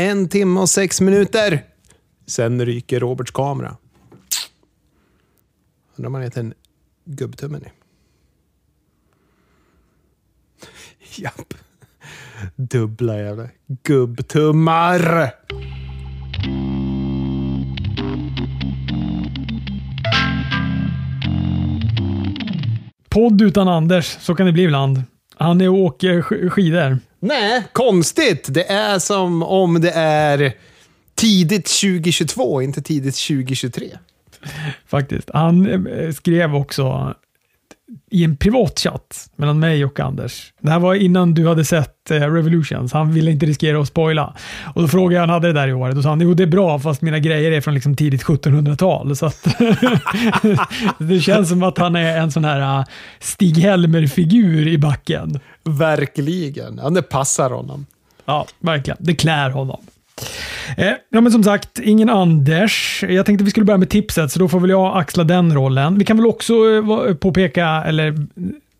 En timme och sex minuter. Sen ryker Roberts kamera. Undrar om han heter en gubbtummen i. Japp. Dubbla jävla gubbtummar. Podd utan Anders, så kan det bli ibland. Han är och åker skidor. Nej, konstigt. Det är som om det är tidigt 2022, inte tidigt 2023. Faktiskt. Han eh, skrev också i en privat chatt mellan mig och Anders. Det här var innan du hade sett eh, Revolutions. Han ville inte riskera att spoila. Och då frågade jag han hade det där i år. Då sa han, jo det är bra fast mina grejer är från liksom tidigt 1700-tal. Så det känns som att han är en sån här eh, Stig-Helmer-figur i backen. Verkligen. Ja, det passar honom. Ja, verkligen. Det klär honom. Eh, ja, men som sagt, ingen Anders. Jag tänkte vi skulle börja med tipset, så då får väl jag axla den rollen. Vi kan väl också eh, påpeka, eller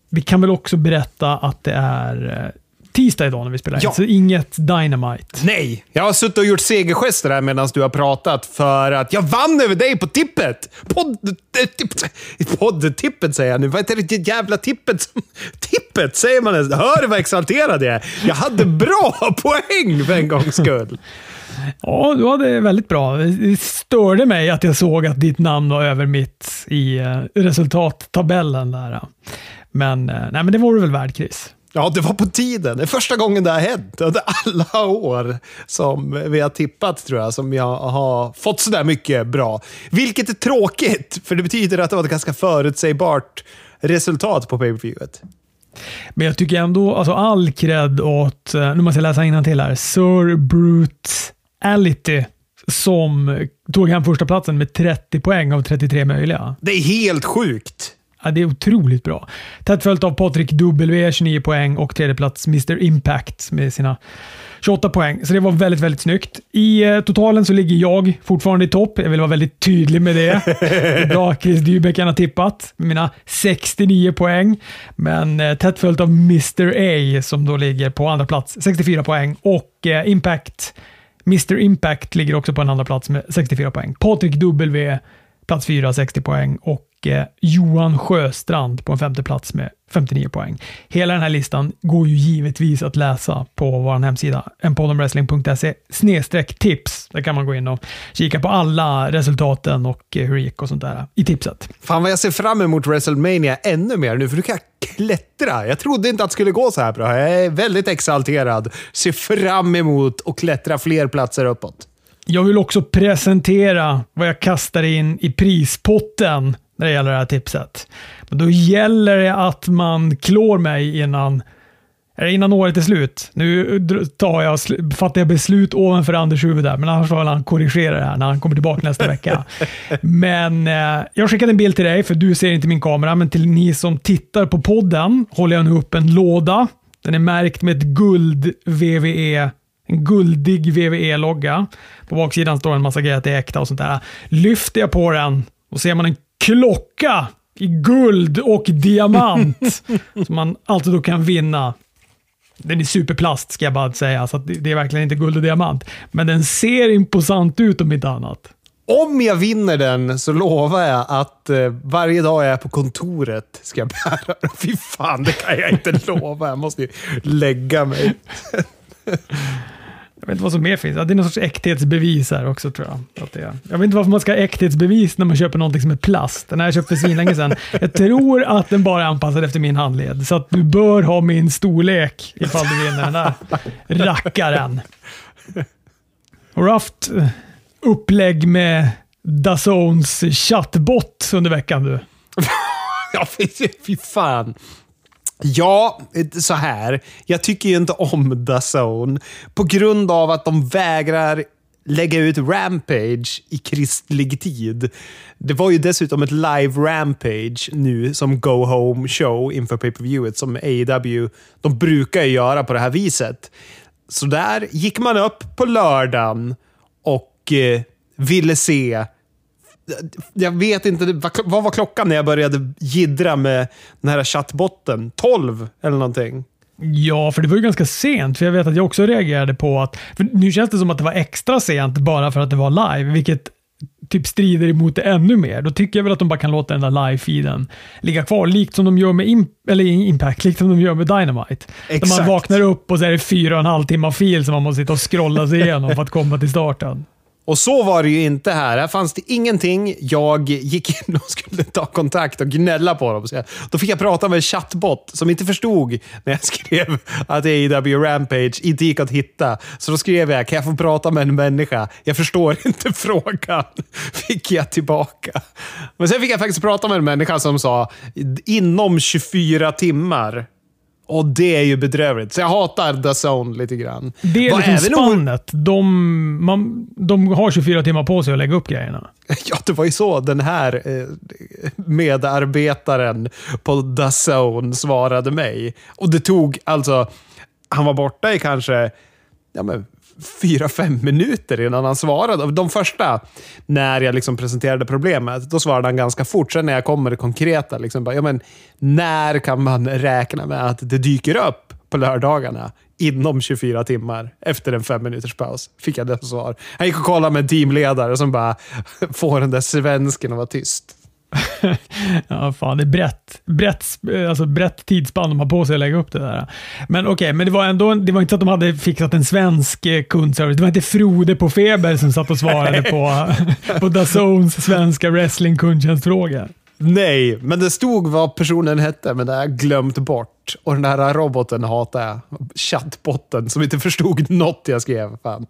vi kan väl också berätta att det är eh, tisdag idag när vi spelar in, Ja. så inget Dynamite. Nej, jag har suttit och gjort segergester här medan du har pratat för att jag vann över dig på tippet. Podd... eh, tipp- Poddtippet säger jag nu. Vad heter det jävla tippet? Tippet säger man ens. Hör du vad exalterad jag är? Jag hade bra poäng för en gångs skull. Ja, du hade väldigt bra. Det störde mig att jag såg att ditt namn var över mitt i eh, resultattabellen där. Men, eh, nej, men det var du väl värd, Chris? Ja, det var på tiden. Det är första gången det har hänt under alla år som vi har tippat, tror jag, som jag har fått sådär mycket bra. Vilket är tråkigt, för det betyder att det var ett ganska förutsägbart resultat på pay-per-viewet. Men jag tycker ändå, alltså all cred åt, eh, nu måste jag läsa till här, Sir Brutality som tog hem första platsen med 30 poäng av 33 möjliga. Det är helt sjukt. Ja, det är otroligt bra. Tätt följt av Patrik W, 29 poäng och tredje plats Mr Impact med sina 28 poäng. Så det var väldigt, väldigt snyggt. I eh, totalen så ligger jag fortfarande i topp. Jag vill vara väldigt tydlig med det. Det bra Chris Dybeck har tippat med mina 69 poäng. Men eh, tätt följt av Mr A som då ligger på andra plats, 64 poäng. Och eh, Impact, Mr Impact ligger också på en andra plats med 64 poäng. Patrik W, plats 4, 60 poäng. Och eh, Johan Sjöstrand på en femte plats med 59 poäng. Hela den här listan går ju givetvis att läsa på vår hemsida, empoddenwrestling.se snedstreck tips. Där kan man gå in och kika på alla resultaten och eh, hur det gick och sånt där i tipset. Fan vad jag ser fram emot WrestleMania ännu mer nu, för nu kan jag klättra. Jag trodde inte att det skulle gå så här bra. Jag är väldigt exalterad. Ser fram emot att klättra fler platser uppåt. Jag vill också presentera vad jag kastar in i prispotten när det gäller det här tipset. Men då gäller det att man klår mig innan, innan året är slut. Nu tar jag, fattar jag beslut ovanför Anders huvud där, men annars får han korrigera det här när han kommer tillbaka nästa vecka. Men eh, jag skickade en bild till dig, för du ser inte min kamera, men till ni som tittar på podden håller jag nu upp en låda. Den är märkt med ett guld VVE en guldig VVE-logga. På baksidan står en massa grejer att det är äkta och sånt där. Lyfter jag på den och ser man en klocka i guld och diamant som man alltid då kan vinna. Den är superplast ska jag bara säga, så det är verkligen inte guld och diamant. Men den ser imposant ut om inte annat. Om jag vinner den så lovar jag att eh, varje dag jag är på kontoret ska jag bära den. Fy fan, det kan jag inte lova. Jag måste ju lägga mig. Jag vet inte vad som mer finns. Ja, det är någon sorts äkthetsbevis här också tror jag. Att det är. Jag vet inte varför man ska ha äkthetsbevis när man köper någonting som är plast. Den här jag köpte för svinlänge sedan. Jag tror att den bara är anpassad efter min handled. Så att du bör ha min storlek ifall du vinner den där rackaren. Har du haft eh, upplägg med Dazones chattbot under veckan du? Ja, fy fan. Ja, så här. Jag tycker ju inte om DAZN på grund av att de vägrar lägga ut Rampage i kristlig tid. Det var ju dessutom ett live Rampage nu som Go Home Show inför pay-per-viewet som AEW, de brukar ju göra på det här viset. Så där gick man upp på lördagen och eh, ville se jag vet inte, vad, var klockan när jag började jiddra med den här chattbotten? 12 eller någonting? Ja, för det var ju ganska sent. För Jag vet att jag också reagerade på att... Nu känns det som att det var extra sent bara för att det var live, vilket typ strider emot det ännu mer. Då tycker jag väl att de bara kan låta den där live-feeden ligga kvar, likt som de gör med Imp eller Impact, likt som de gör med Dynamite. Exakt. Där man vaknar upp och så är det fyra och en halv timme fil som man måste sitta och scrolla sig igenom för att komma till starten. Och så var det ju inte här. Här fanns det ingenting. Jag gick in och skulle ta kontakt och gnälla på dem. Så då fick jag prata med en chattbot som inte förstod när jag skrev att AEW Rampage inte gick att hitta. Så då skrev jag, kan jag få prata med en människa? Jag förstår inte frågan. Fick jag tillbaka. Men sen fick jag faktiskt prata med en människa som sa, inom 24 timmar och det är ju bedrövligt. Så jag hatar The Zone lite grann. Det är liksom spannet. De, man, de har 24 timmar på sig att lägga upp grejerna. Ja, det var ju så den här eh, medarbetaren på The Zone svarade mig. Och det tog alltså... Han var borta i kanske ja, men, fyra, fem minuter innan han svarade. De första, när jag liksom presenterade problemet, då svarade han ganska fort. Sen när jag kommer det konkreta, liksom bara, ja, men, när kan man räkna med att det dyker upp på lördagarna inom 24 timmar efter en fem minuters paus? Fick jag det svar. Han gick och kollade med en teamledare som bara får den där svensken att vara tyst. ja, fan, det är brett, brett, alltså brett tidsspann de har på sig att lägga upp det där. Men okej, okay, men det var ändå det var inte så att de hade fixat en svensk eh, kundservice. Det var inte Frode på Feber som satt och svarade på, på Dazones svenska wrestling kundtjänstfrågor. Nej, men det stod vad personen hette, men det har jag glömt bort. Och den här roboten hatar jag. Chattbotten som inte förstod något jag skrev. Fan.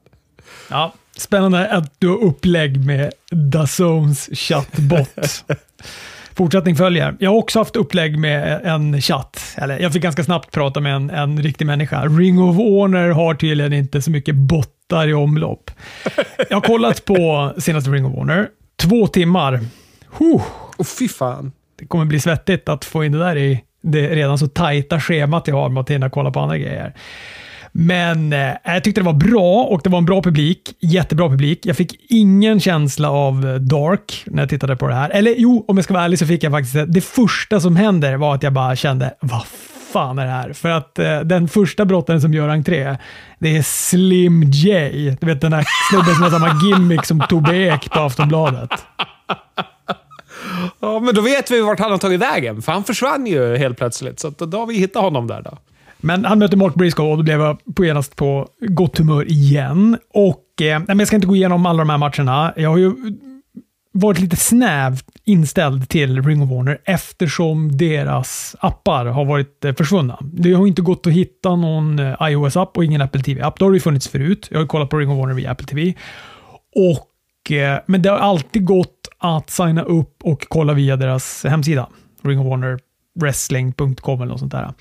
Ja, Spännande att du har upplägg med Dazones chattbot. Fortsättning följer. Jag har också haft upplägg med en chatt. Eller jag fick ganska snabbt prata med en, en riktig människa. Ring of Honor har tydligen inte så mycket bottar i omlopp. Jag har kollat på senaste Ring of Honor. Två timmar. Huh. Oh, fy fan. Det kommer bli svettigt att få in det där i det redan så tajta schemat jag har med att hinna kolla på andra grejer. Men eh, jag tyckte det var bra och det var en bra publik. Jättebra publik. Jag fick ingen känsla av eh, Dark när jag tittade på det här. Eller jo, om jag ska vara ärlig så fick jag faktiskt det Det första som händer var att jag bara kände, vad fan är det här? För att eh, den första brottaren som gör entré, det är Slim J. Du vet den där snubben som har samma gimmick som Tobbe Ek på Aftonbladet. Ja, men då vet vi vart han har tagit vägen. För han försvann ju helt plötsligt. Så då har vi hittat honom där då. Men han möter Mark Briscoe och då blev jag på genast på gott humör igen. Och, eh, jag ska inte gå igenom alla de här matcherna. Jag har ju varit lite snävt inställd till Ring of Warner eftersom deras appar har varit eh, försvunna. Det har inte gått att hitta någon eh, iOS-app och ingen Apple TV-app. Det har det funnits förut. Jag har kollat på Ring of Warner via Apple TV. Och, eh, men det har alltid gått att signa upp och kolla via deras hemsida. Ring of Warner wrestling.com eller något sånt där.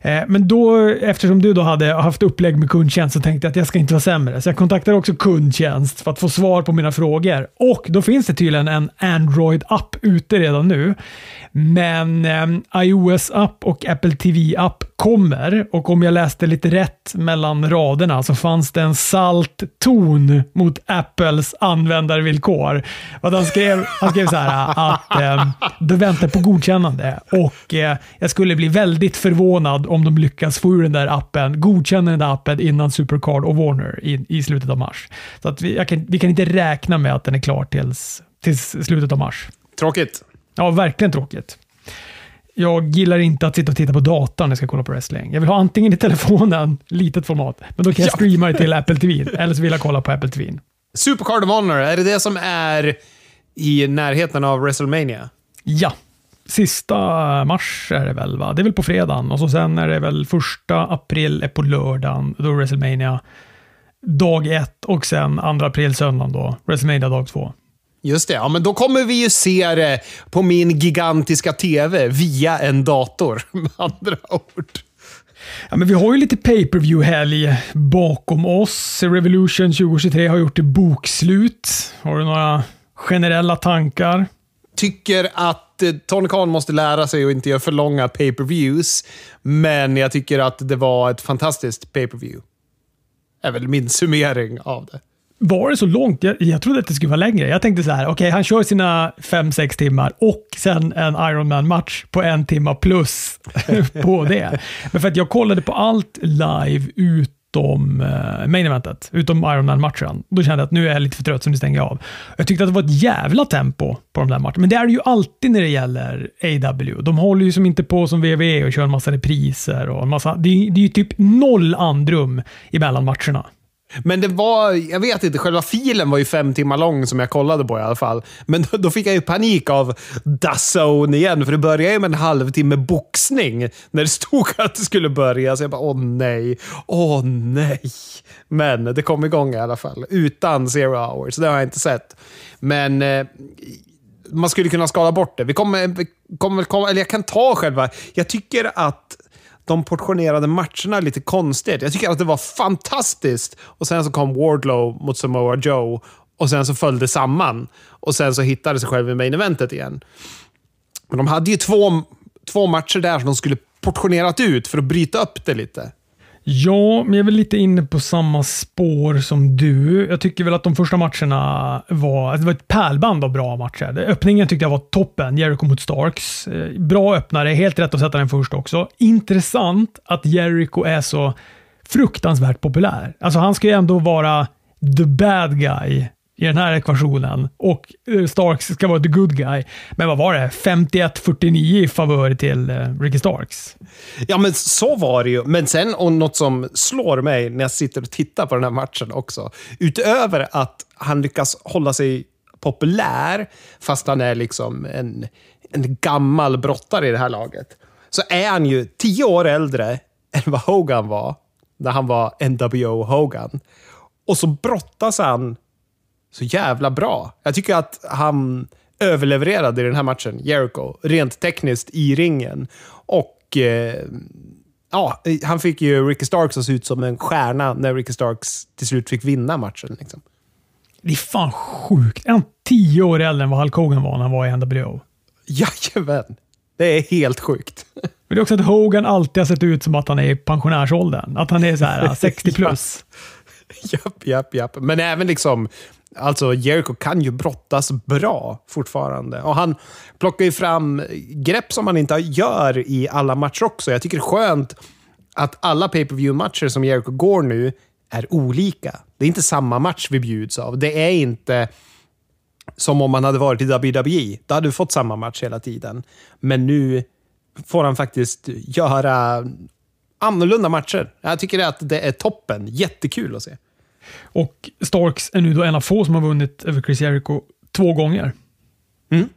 Eh, men då, eftersom du då hade haft upplägg med kundtjänst så tänkte jag att jag ska inte vara sämre. Så jag kontaktade också kundtjänst för att få svar på mina frågor. Och då finns det tydligen en Android-app ute redan nu. Men eh, iOS-app och Apple TV-app kommer och om jag läste lite rätt mellan raderna så fanns det en salt ton mot Apples användarvillkor. Och han, skrev, han skrev så här att eh, de väntar på godkännande och eh, jag skulle bli väldigt förvånad om de lyckas få ur den där appen, godkänna den där appen innan Supercard och Warner i, i slutet av mars. Så att vi, kan, vi kan inte räkna med att den är klar tills, tills slutet av mars. Tråkigt. Ja, verkligen tråkigt. Jag gillar inte att sitta och titta på datorn när jag ska kolla på wrestling. Jag vill ha antingen i telefonen, litet format, men då kan jag streama det till Apple TV. Eller så vill jag kolla på Apple TV. Supercard of Honor, är det det som är i närheten av WrestleMania? Ja. Sista mars är det väl, va? Det är väl på fredagen och så sen är det väl första april är på lördagen, då är WrestleMania dag ett och sen andra april söndagen då, WrestleMania dag två. Just det, ja, men då kommer vi ju se det på min gigantiska TV via en dator, med andra ord. Ja, men vi har ju lite pay per view helg bakom oss. Revolution 2023 har gjort det bokslut. Har du några generella tankar? Tycker att Eh, Tony Khan måste lära sig att inte göra för långa pay per views men jag tycker att det var ett fantastiskt pay per view är väl min summering av det. var det så långt? Jag, jag trodde att det skulle vara längre. Jag tänkte så här, okej, okay, han kör sina 5-6 timmar och sen en Ironman-match på en timma plus på det. Men för att jag kollade på allt live utom eh, main eventet, utom Ironman-matchen. Då kände jag att nu är jag lite för trött, så nu stänger jag av. Jag tyckte att det var ett jävla tempo på de där matcherna, men det är det ju alltid när det gäller AW. De håller ju som inte på som WWE och kör en massa repriser och en massa... Det är, det är ju typ noll andrum emellan matcherna. Men det var, jag vet inte, själva filen var ju fem timmar lång som jag kollade på i alla fall. Men då, då fick jag ju panik av Dazone igen, för det började ju med en halvtimme boxning när det stod att det skulle börja. Så jag bara, åh nej, åh nej. Men det kom igång i alla fall, utan zero hours. Det har jag inte sett. Men eh, man skulle kunna skala bort det. Vi kommer, vi kommer, eller jag kan ta själva, jag tycker att de portionerade matcherna lite konstigt. Jag tycker att det var fantastiskt. Och sen så kom Wardlow mot Samoa Joe och sen så föll det samman. Och sen så hittade sig själv i main eventet igen. Men de hade ju två, två matcher där som de skulle portionerat ut för att bryta upp det lite. Ja, men jag är väl lite inne på samma spår som du. Jag tycker väl att de första matcherna var, alltså, det var ett pärlband av bra matcher. Öppningen tyckte jag var toppen, Jericho mot Starks. Eh, bra öppnare, helt rätt att sätta den först också. Intressant att Jericho är så fruktansvärt populär. Alltså han ska ju ändå vara the bad guy i den här ekvationen och eh, Starks ska vara the good guy. Men vad var det? 51-49 i favör till eh, Ricky Starks. Ja, men så var det ju. Men sen, och något som slår mig när jag sitter och tittar på den här matchen också, utöver att han lyckas hålla sig populär, fast han är liksom en, en gammal brottare i det här laget, så är han ju tio år äldre än vad Hogan var när han var NWO Hogan. Och så brottas han så jävla bra. Jag tycker att han överlevererade i den här matchen, Jericho, rent tekniskt i ringen. Och eh, ja, han fick ju Ricky Starks att se ut som en stjärna när Ricky Starks till slut fick vinna matchen. Liksom. Det är fan sjukt. Är han tio år äldre än vad Hulk Hogan var när han var i NWO? Jajamän! Det är helt sjukt. Men det är också att Hogan alltid har sett ut som att han är i pensionärsåldern. Att han är så här 60 plus. japp, japp, japp. Men även liksom Alltså, Jericho kan ju brottas bra fortfarande. Och han plockar ju fram grepp som han inte gör i alla matcher också. Jag tycker det är skönt att alla pay per view matcher som Jericho går nu är olika. Det är inte samma match vi bjuds av. Det är inte som om man hade varit i WWE. Då hade du fått samma match hela tiden. Men nu får han faktiskt göra annorlunda matcher. Jag tycker att det är toppen. Jättekul att se. Och Starks är nu då en av få som har vunnit över Chris Jericho två gånger. Mm.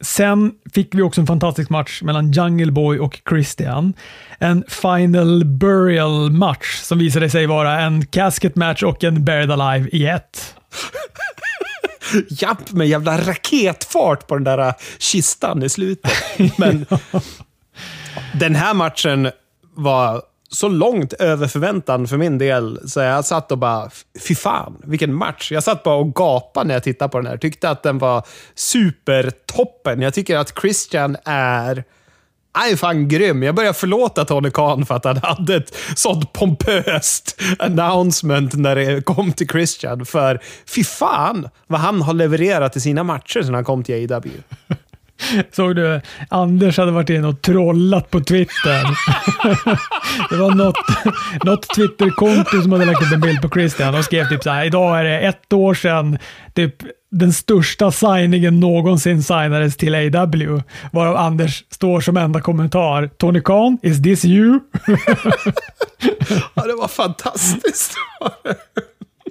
Sen fick vi också en fantastisk match mellan Jungle Boy och Christian. En Final Burial match som visade sig vara en casket match och en Buried Alive i ett. Japp, med jävla raketfart på den där äh, kistan i slutet. Men den här matchen var så långt över förväntan för min del, så jag satt och bara, fy fan, vilken match. Jag satt bara och gapade när jag tittade på den här. Tyckte att den var supertoppen. Jag tycker att Christian är är fan grym. Jag börjar förlåta Tony Khan för att han hade ett sånt pompöst announcement när det kom till Christian. För fy fan vad han har levererat i sina matcher sedan han kom till AW. Såg du? Anders hade varit inne och trollat på Twitter. det var något, något Twitterkonto som hade lagt upp en bild på Christian och skrev typ så här, idag är det ett år sedan typ den största signingen någonsin signades till AW. Varav Anders står som enda kommentar. Tony Khan, is this you? ja, det var fantastiskt.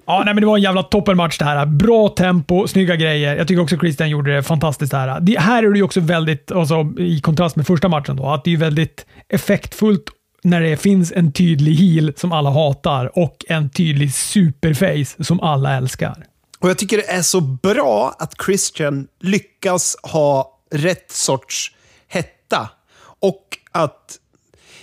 Ja, nej, men det var en jävla toppenmatch det här. Bra tempo, snygga grejer. Jag tycker också Christian gjorde det fantastiskt det här. Det, här är det ju också väldigt, alltså, i kontrast med första matchen, då, att det är väldigt effektfullt när det finns en tydlig heel som alla hatar och en tydlig superface som alla älskar. Och Jag tycker det är så bra att Christian lyckas ha rätt sorts hetta. Och att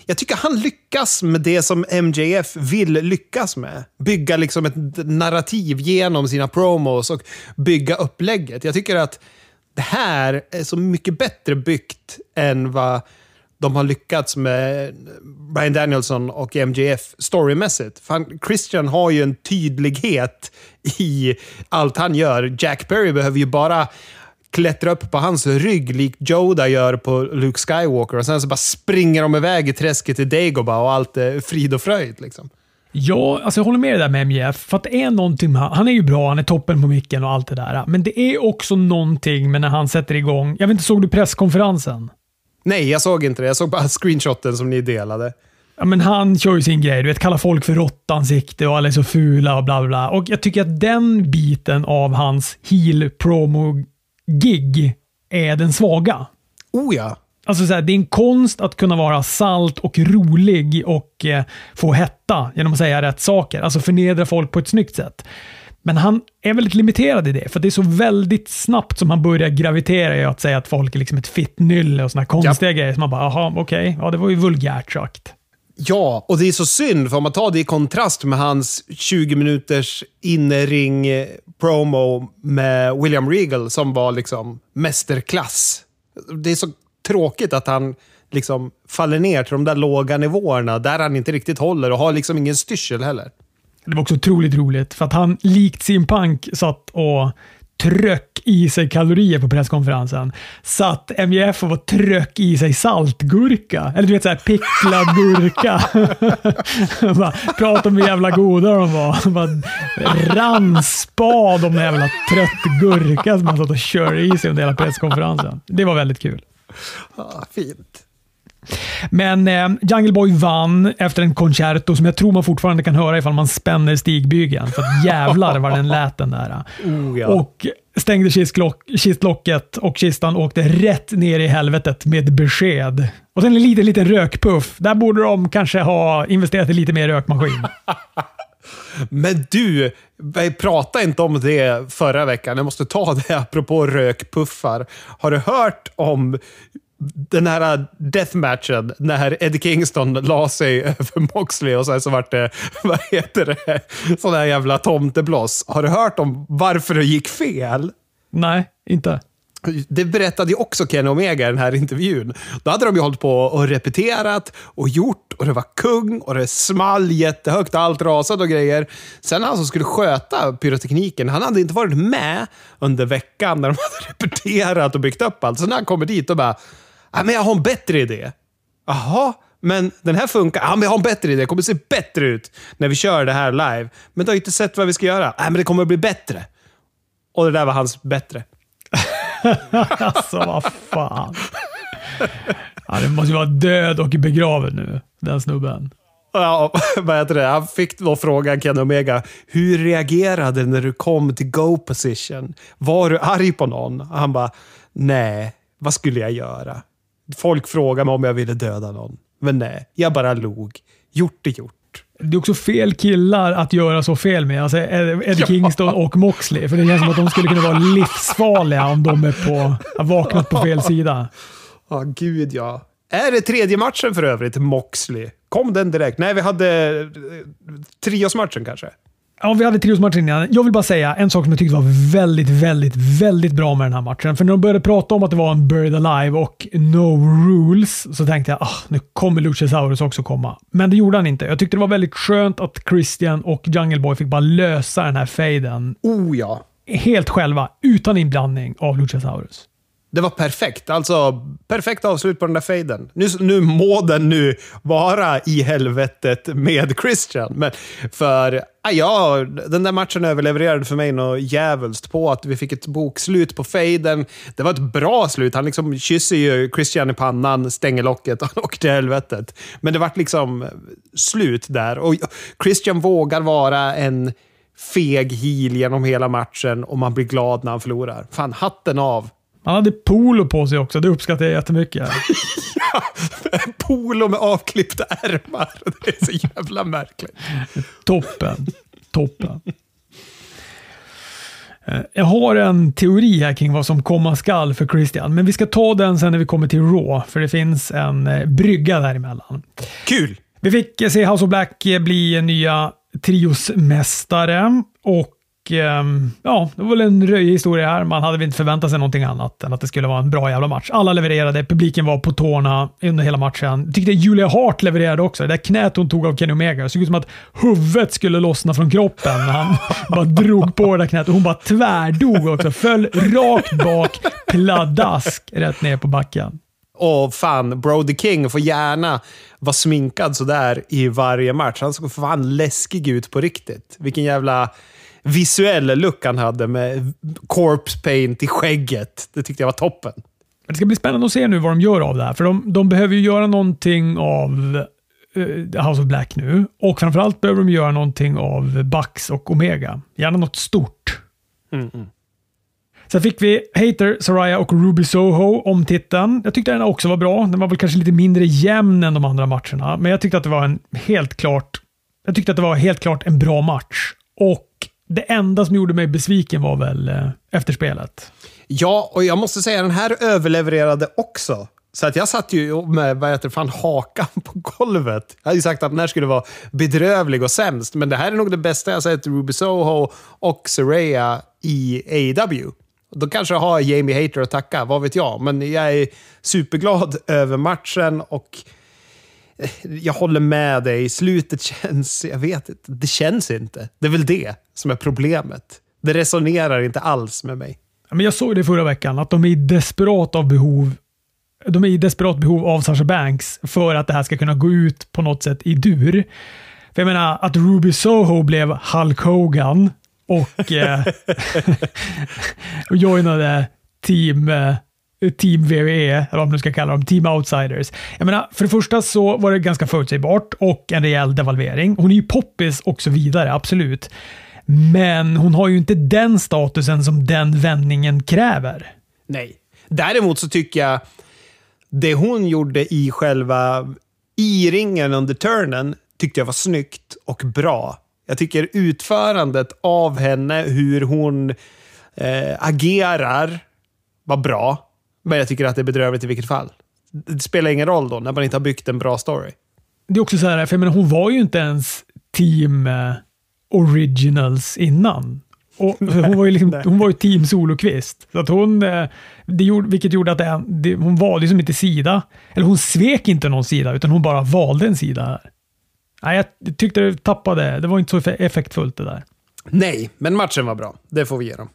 jag tycker han lyckas med det som MJF vill lyckas med. Bygga liksom ett narrativ genom sina promos och bygga upplägget. Jag tycker att det här är så mycket bättre byggt än vad de har lyckats med Brian Danielson och MJF storymässigt. Fan, Christian har ju en tydlighet i allt han gör. Jack Perry behöver ju bara klättra upp på hans rygg likt Yoda gör på Luke Skywalker och sen så bara springer de iväg i träsket till Dagobah och allt är frid och fröjd. Liksom. Ja, alltså jag håller med dig där med MJF. För att det är någonting med, han är ju bra, han är toppen på micken och allt det där. Men det är också någonting med när han sätter igång. Jag vet inte, såg du presskonferensen? Nej, jag såg inte det. Jag såg bara screenshoten som ni delade. Ja, men han kör ju sin grej. Du vet, kallar folk för råttansikte och alla är så fula och bla bla. Och jag tycker att den biten av hans heel promo-gig är den svaga. Oh ja. Alltså så här, det är en konst att kunna vara salt och rolig och eh, få hetta genom att säga rätt saker. Alltså förnedra folk på ett snyggt sätt. Men han är väldigt limiterad i det, för det är så väldigt snabbt som han börjar gravitera i att säga att folk är liksom ett fittnylle och såna konstiga ja. grejer. Så man bara, jaha, okej, okay. ja det var ju vulgärt sagt. Ja, och det är så synd, för om man tar det i kontrast med hans 20 minuters innering eh, promo med William Regal som var liksom mästerklass. Det är så tråkigt att han liksom faller ner till de där låga nivåerna där han inte riktigt håller och har liksom ingen styrsel heller. Det var också otroligt roligt för att han likt sin punk satt och tröck i sig kalorier på presskonferensen. Satt MJF och var tröck i sig saltgurka. Eller du vet såhär picklad gurka. bara, prata om hur jävla goda de var. Bara om den jävla trött gurka som han satt och körde i sig under hela presskonferensen. Det var väldigt kul. Ah, fint. Men eh, Jungle Boy vann efter en concerto som jag tror man fortfarande kan höra ifall man spänner stigbygeln. För att jävlar vad den lät den där. Oh, ja. Och stängde kistlocket och kistan åkte rätt ner i helvetet med besked. Och sen en liten, liten rökpuff. Där borde de kanske ha investerat i lite mer rökmaskin. Men du, prata inte om det förra veckan. Jag måste ta det apropå rökpuffar. Har du hört om den här deathmatchen när Eddie Kingston la sig över Moxley och sen så vart det, vad heter det, sån där jävla tomteblås. Har du hört om varför det gick fel? Nej, inte. Det berättade ju också Ken Omega i den här intervjun. Då hade de ju hållit på och repeterat och gjort och det var kung och det small jättehögt, allt rasade och grejer. Sen han som skulle sköta pyrotekniken, han hade inte varit med under veckan när de hade repeterat och byggt upp allt. Så när han kommer dit och bara Ja, men jag har en bättre idé. Jaha, men den här funkar. Ja, men jag har en bättre idé. Det kommer se bättre ut när vi kör det här live. Men du har inte sett vad vi ska göra. Nej, men det kommer att bli bättre. Och det där var hans bättre. alltså, vad fan. Ja, det måste ju vara död och begraven nu, den snubben. Ja, vad heter det? Han fick då frågan, Ken Omega, hur reagerade när du kom till go position? Var du arg på någon? Han bara, nej, vad skulle jag göra? Folk frågade mig om jag ville döda någon. Men nej, jag bara log. Gjort är gjort. Det är också fel killar att göra så fel med. Alltså Eddie ja. Kingston och Moxley. För det känns som att de skulle kunna vara livsfarliga om de är på, har vaknat på fel sida. Ja, oh, gud ja. Är det tredje matchen för övrigt, Moxley? Kom den direkt? Nej, vi hade eh, triosmatchen kanske. Ja, vi hade triosmatchen innan. Jag vill bara säga en sak som jag tyckte var väldigt, väldigt, väldigt bra med den här matchen. För när de började prata om att det var en Buried Alive och No Rules så tänkte jag ah, nu kommer Luchasaurus också komma. Men det gjorde han inte. Jag tyckte det var väldigt skönt att Christian och Jungle Boy fick bara lösa den här faden. Oh ja! Helt själva, utan inblandning av Luchasaurus. Det var perfekt. Alltså, perfekt avslut på den där fejden. Nu, nu må den nu vara i helvetet med Christian. Men för ah, ja, den där matchen överlevererade för mig något djävulskt på att vi fick ett bokslut på fejden. Det var ett bra slut. Han liksom kysser ju Christian i pannan, stänger locket och han åker till helvetet. Men det vart liksom slut där. Och Christian vågar vara en feg heel genom hela matchen och man blir glad när han förlorar. Fan, hatten av han hade polo på sig också, det uppskattar jag jättemycket. ja, polo med avklippta ärmar. Det är så jävla märkligt. Toppen. Toppen. Eh, jag har en teori här kring vad som komma skall för Christian, men vi ska ta den sen när vi kommer till Raw, för det finns en eh, brygga däremellan. Kul! Vi fick se House of Black bli nya triosmästare och Ehm, ja, det var väl en röjig historia här. Man hade väl inte förväntat sig någonting annat än att det skulle vara en bra jävla match. Alla levererade, publiken var på tårna under hela matchen. Jag tyckte Julia Hart levererade också. Det där knät hon tog av Kenny Omega, det såg ut som att huvudet skulle lossna från kroppen när han bara drog på det där knät och hon bara tvärdog också. Föll rakt bak, pladask, rätt ner på backen. Och fan, Brody King får gärna vara sminkad sådär i varje match. Han såg fan läskig ut på riktigt. Vilken jävla visuell look han hade med corpse paint i skägget. Det tyckte jag var toppen. Det ska bli spännande att se nu vad de gör av det här, för de, de behöver ju göra någonting av uh, House of Black nu. Och framförallt behöver de göra någonting av Bucks och Omega. Gärna något stort. Mm, mm. Sen fick vi Hater, Soraya och Ruby Soho om titeln. Jag tyckte den också var bra. Den var väl kanske lite mindre jämn än de andra matcherna, men jag tyckte att det var en helt klart jag tyckte att det var helt klart en bra match. Och det enda som gjorde mig besviken var väl eh, efterspelet. Ja, och jag måste säga den här överlevererade också. Så att jag satt ju med vad heter, fan, hakan på golvet. Jag hade ju sagt att den här skulle vara bedrövlig och sämst, men det här är nog det bästa jag sett Ruby Soho och Soraya i AEW. Då kanske jag har Jamie Hater att tacka, vad vet jag. Men jag är superglad över matchen och jag håller med dig. Slutet känns... Jag vet inte. Det känns inte. Det är väl det som är problemet. Det resonerar inte alls med mig. Men jag såg det förra veckan, att de är i desperat av behov de är i desperat behov av Sasha Banks för att det här ska kunna gå ut på något sätt i dur. För jag menar, att Ruby Soho blev Hulk Hogan och, eh, och joinade team, eh, team VVE, eller vad man nu ska kalla dem, Team Outsiders. Jag menar, för det första så var det ganska förutsägbart och en rejäl devalvering. Hon är ju poppis och så vidare, absolut. Men hon har ju inte den statusen som den vändningen kräver. Nej. Däremot så tycker jag det hon gjorde i själva i ringen under turnen tyckte jag var snyggt och bra. Jag tycker utförandet av henne, hur hon eh, agerar, var bra. Men jag tycker att det är bedrövligt i vilket fall. Det spelar ingen roll då, när man inte har byggt en bra story. Det är också så här, för jag menar, hon var ju inte ens team eh, originals innan. Och hon, var ju liksom, hon var ju team Solokvist. Så att hon, eh, det gjorde, vilket gjorde att det, det, hon valde liksom inte sida. Eller hon svek inte någon sida, utan hon bara valde en sida. Nej, jag tyckte det tappade. Det var inte så effektfullt det där. Nej, men matchen var bra. Det får vi ge dem.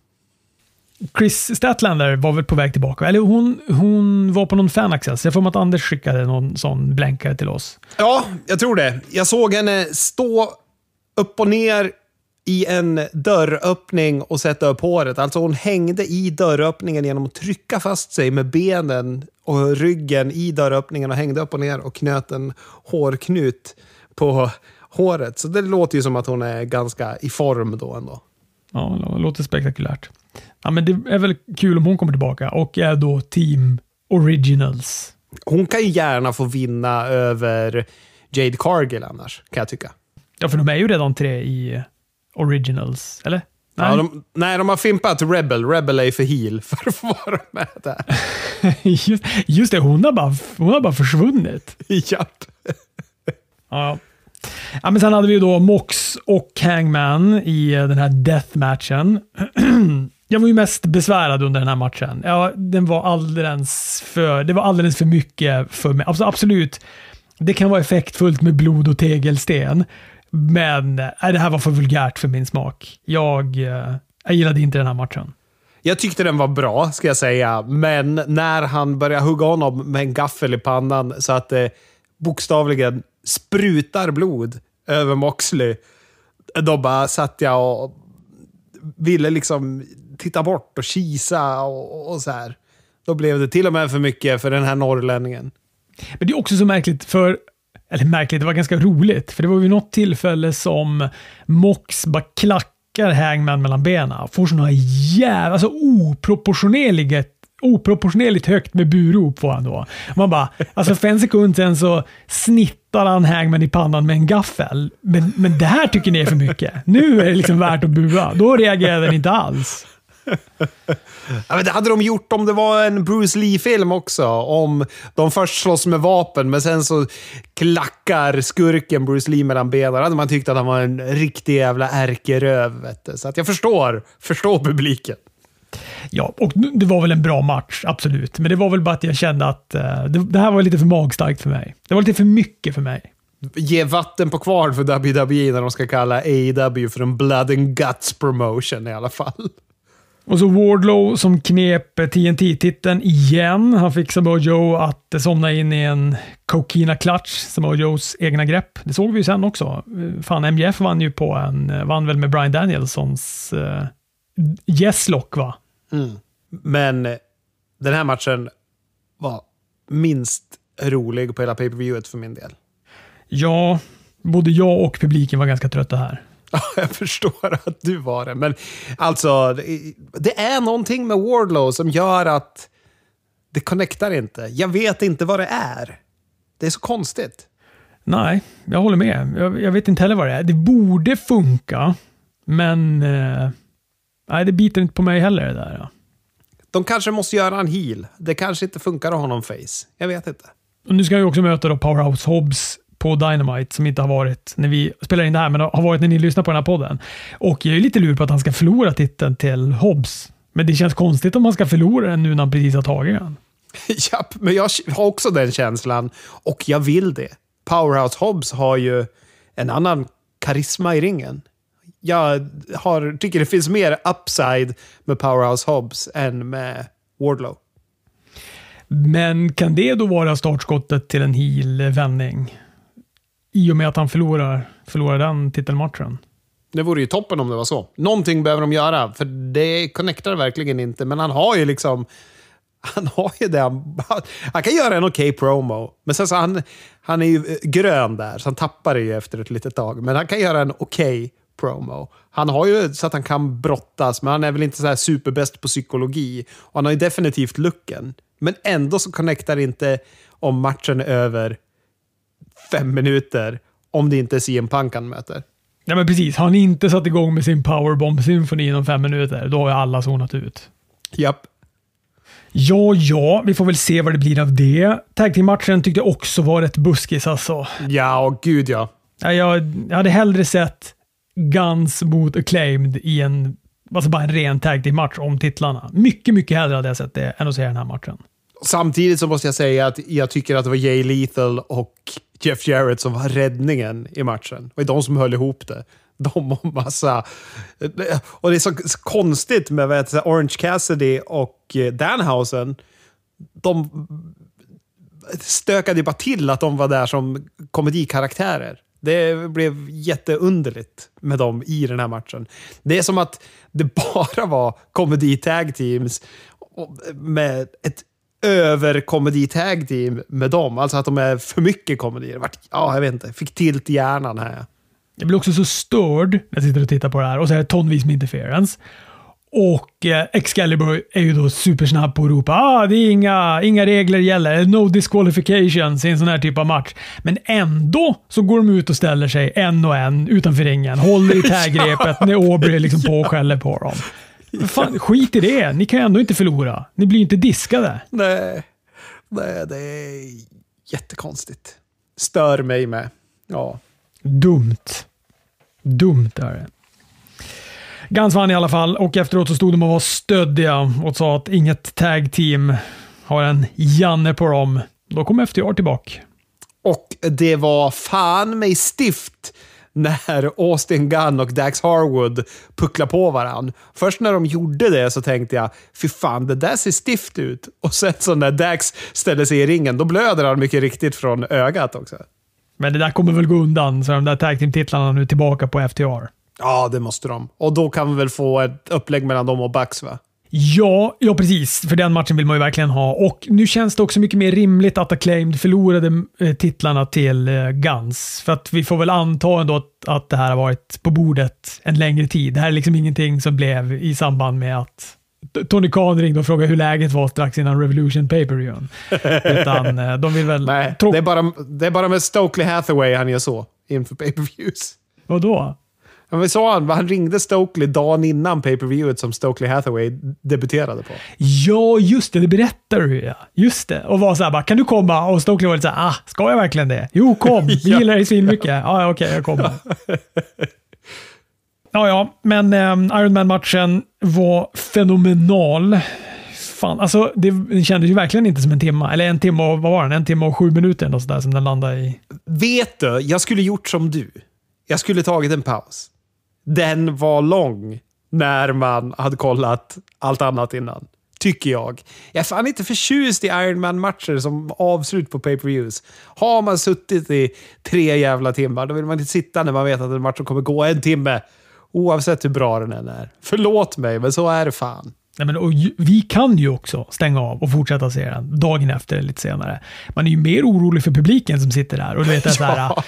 Chris Statlander var väl på väg tillbaka. Eller hon, hon var på någon fanaccess. Jag får mig att Anders skickade någon sån blänkare till oss. Ja, jag tror det. Jag såg henne stå upp och ner i en dörröppning och sätta upp håret. Alltså hon hängde i dörröppningen genom att trycka fast sig med benen och ryggen i dörröppningen och hängde upp och ner och knöt en hårknut på håret. Så det låter ju som att hon är ganska i form då ändå. Ja, det låter spektakulärt. Ja, men det är väl kul om hon kommer tillbaka och är då Team Originals. Hon kan ju gärna få vinna över Jade Cargill annars, kan jag tycka. Ja, för de är ju redan tre i Originals, eller? Nej. Ja, de, nej, de har fimpat Rebel. Rebel är för heel för att få vara med där. just, just det, hon har bara, hon har bara försvunnit. Japp. ja. ja, men sen hade vi då Mox och Hangman i den här deathmatchen. Jag var ju mest besvärad under den här matchen. Ja, den var alldeles för, det var alldeles för mycket för mig. Alltså, absolut, det kan vara effektfullt med blod och tegelsten. Men nej, det här var för vulgärt för min smak. Jag, eh, jag gillade inte den här matchen. Jag tyckte den var bra, ska jag säga. Men när han började hugga honom med en gaffel i pannan så att det bokstavligen sprutar blod över Moxley. Då bara satt jag och ville liksom titta bort och kisa och, och så här. Då blev det till och med för mycket för den här norrlänningen. Men det är också så märkligt, för eller märkligt, det var ganska roligt. För det var vid något tillfälle som Mox bara klackar Hangman mellan benen. Får sådana jävla, alltså oproportionerligt oproportionerligt högt med burop får han då. Man bara, alltså för en sekund sen så snittar han Hangman i pannan med en gaffel. Men, men det här tycker ni är för mycket. Nu är det liksom värt att bua. Då reagerar den inte alls. Ja, men det hade de gjort om det var en Bruce Lee-film också. Om de först slåss med vapen, men sen så klackar skurken Bruce Lee mellan benen. Då hade man tyckt att han var en riktig jävla ärkeröv. Så att jag förstår, förstår publiken. Ja, och det var väl en bra match, absolut. Men det var väl bara att jag kände att eh, det, det här var lite för magstarkt för mig. Det var lite för mycket för mig. Ge vatten på kvarn för WWE när de ska kalla AEW för en blood and guts promotion i alla fall. Och så Wardlow som knep TNT-titeln igen. Han fick Samoa Joe att somna in i en Kokina Clutch, Samoa Joes egna grepp. Det såg vi ju sen också. Fan, MJF vann ju på en, vann väl med Brian Danielsons uh, yes lock va? Mm. Men den här matchen var minst rolig på hela pay-per-viewet för min del. Ja, både jag och publiken var ganska trötta här. Ja, jag förstår att du var det. Men alltså, det är någonting med Wardlow som gör att det connectar inte. Jag vet inte vad det är. Det är så konstigt. Nej, jag håller med. Jag, jag vet inte heller vad det är. Det borde funka, men eh, nej, det biter inte på mig heller det där. Ja. De kanske måste göra en heal. Det kanske inte funkar att ha någon face. Jag vet inte. Och nu ska vi också möta då Powerhouse Hobbs på Dynamite som inte har varit när vi spelar in det här, men har varit när ni lyssnar på den här podden. Och jag är lite lur på att han ska förlora titeln till Hobbs. Men det känns konstigt om han ska förlora den nu när han precis har tagit den. Japp, men jag har också den känslan och jag vill det. Powerhouse Hobbs har ju en annan karisma i ringen. Jag har, tycker det finns mer upside med Powerhouse Hobbs än med Wardlow. Men kan det då vara startskottet till en heel-vändning? I och med att han förlorar, förlorar den titelmatchen. Det vore ju toppen om det var så. Någonting behöver de göra, för det connectar verkligen inte. Men han har ju liksom... Han har ju det. Han, han kan göra en okej okay promo. Men sen så han, han är ju eh, grön där, så han tappar det ju efter ett litet tag. Men han kan göra en okej okay promo. Han har ju så att han kan brottas, men han är väl inte så här superbäst på psykologi. Och han har ju definitivt looken. Men ändå så connectar inte om matchen är över fem minuter om det inte är CM Punk han möter. Ja, men precis. Har han inte satt igång med sin powerbomb-symfoni inom fem minuter, då har alla zonat ut. Japp. Ja, ja, vi får väl se vad det blir av det. Tag team-matchen tyckte jag också var rätt buskis alltså. Ja, och gud ja. ja jag, jag hade hellre sett Guns mot Acclaimed i en, alltså bara en ren tag team-match om titlarna. Mycket, mycket hellre hade jag sett det än att se den här matchen. Samtidigt så måste jag säga att jag tycker att det var Jay Lethal och Jeff Jarrett som var räddningen i matchen. Det var de som höll ihop det. De och massa... Och det är så konstigt med vet, Orange Cassidy och eh, Danhausen. De stökade ju bara till att de var där som komedikaraktärer. Det blev jätteunderligt med dem i den här matchen. Det är som att det bara var komedi-tag teams med ett över comedy tag team med dem. Alltså att de är för mycket komedi. Ja, jag vet inte. Fick tilt i hjärnan här. Jag blir också så störd när jag sitter och tittar på det här och så är det tonvis med interference. Och eh, Excalibur är ju då supersnabb på att ropa ah, det är inga, inga regler gäller, no disqualifications i en sån här typ av match. Men ändå så går de ut och ställer sig en och en utanför ringen, håller i taggreppet när Aubrey liksom på och skäller på dem. Fan, skit i det. Ni kan ju ändå inte förlora. Ni blir ju inte diskade. Nej, Nej det är jättekonstigt. Stör mig med. Ja. Dumt. Dumt är det. Gans vann i alla fall och efteråt så stod de och var stöddiga och sa att inget tag team har en Janne på dem. Då kom FTR tillbaka. Och det var fan mig stift när Austin Gunn och Dax Harwood pucklar på varandra. Först när de gjorde det så tänkte jag, fy fan, det där ser stift ut. Och sen så när Dax ställer sig i ringen, då blöder han mycket riktigt från ögat också. Men det där kommer väl gå undan, så de där tag team-titlarna nu tillbaka på FTR. Ja, det måste de. Och då kan vi väl få ett upplägg mellan dem och Bucks, va? Ja, ja precis. För den matchen vill man ju verkligen ha. Och nu känns det också mycket mer rimligt att Acclaimed förlorade eh, titlarna till eh, Guns. För att vi får väl anta ändå att, att det här har varit på bordet en längre tid. Det här är liksom ingenting som blev i samband med att Tony Khan ringde och frågade hur läget var strax innan Revolution Paper Utan eh, de vill väl... Nej, det är, bara, det är bara med Stokely Hathaway han gör så inför pay-per-views. Vadå? Men vi sa han, han ringde Stokely dagen innan pay-per-viewet som Stokely Hathaway debuterade på. Ja, just det. Det berättar du ja. Just det. Och var så här bara, kan du komma? Och Stokely var lite så här, ah, ska jag verkligen det? Jo, kom. Vi Ja. gillar dig svinmycket. Ja, ja, okej, jag kommer. ja, ja, men um, Ironman-matchen var fenomenal. Fan, alltså det, det kändes ju verkligen inte som en timme. Eller en timme och, vad var den? En timme och sju minuter eller sådär som den landade i. Vet du, jag skulle gjort som du. Jag skulle tagit en paus. Den var lång när man hade kollat allt annat innan. Tycker jag. Jag är fan inte förtjust i Ironman-matcher som avslut på pay-per-views. Har man suttit i tre jävla timmar, då vill man inte sitta när man vet att en match kommer gå en timme. Oavsett hur bra den än är. Förlåt mig, men så är det fan. Nej, men, och vi kan ju också stänga av och fortsätta se den dagen efter lite senare. Man är ju mer orolig för publiken som sitter där och du vet det är så här, Ja.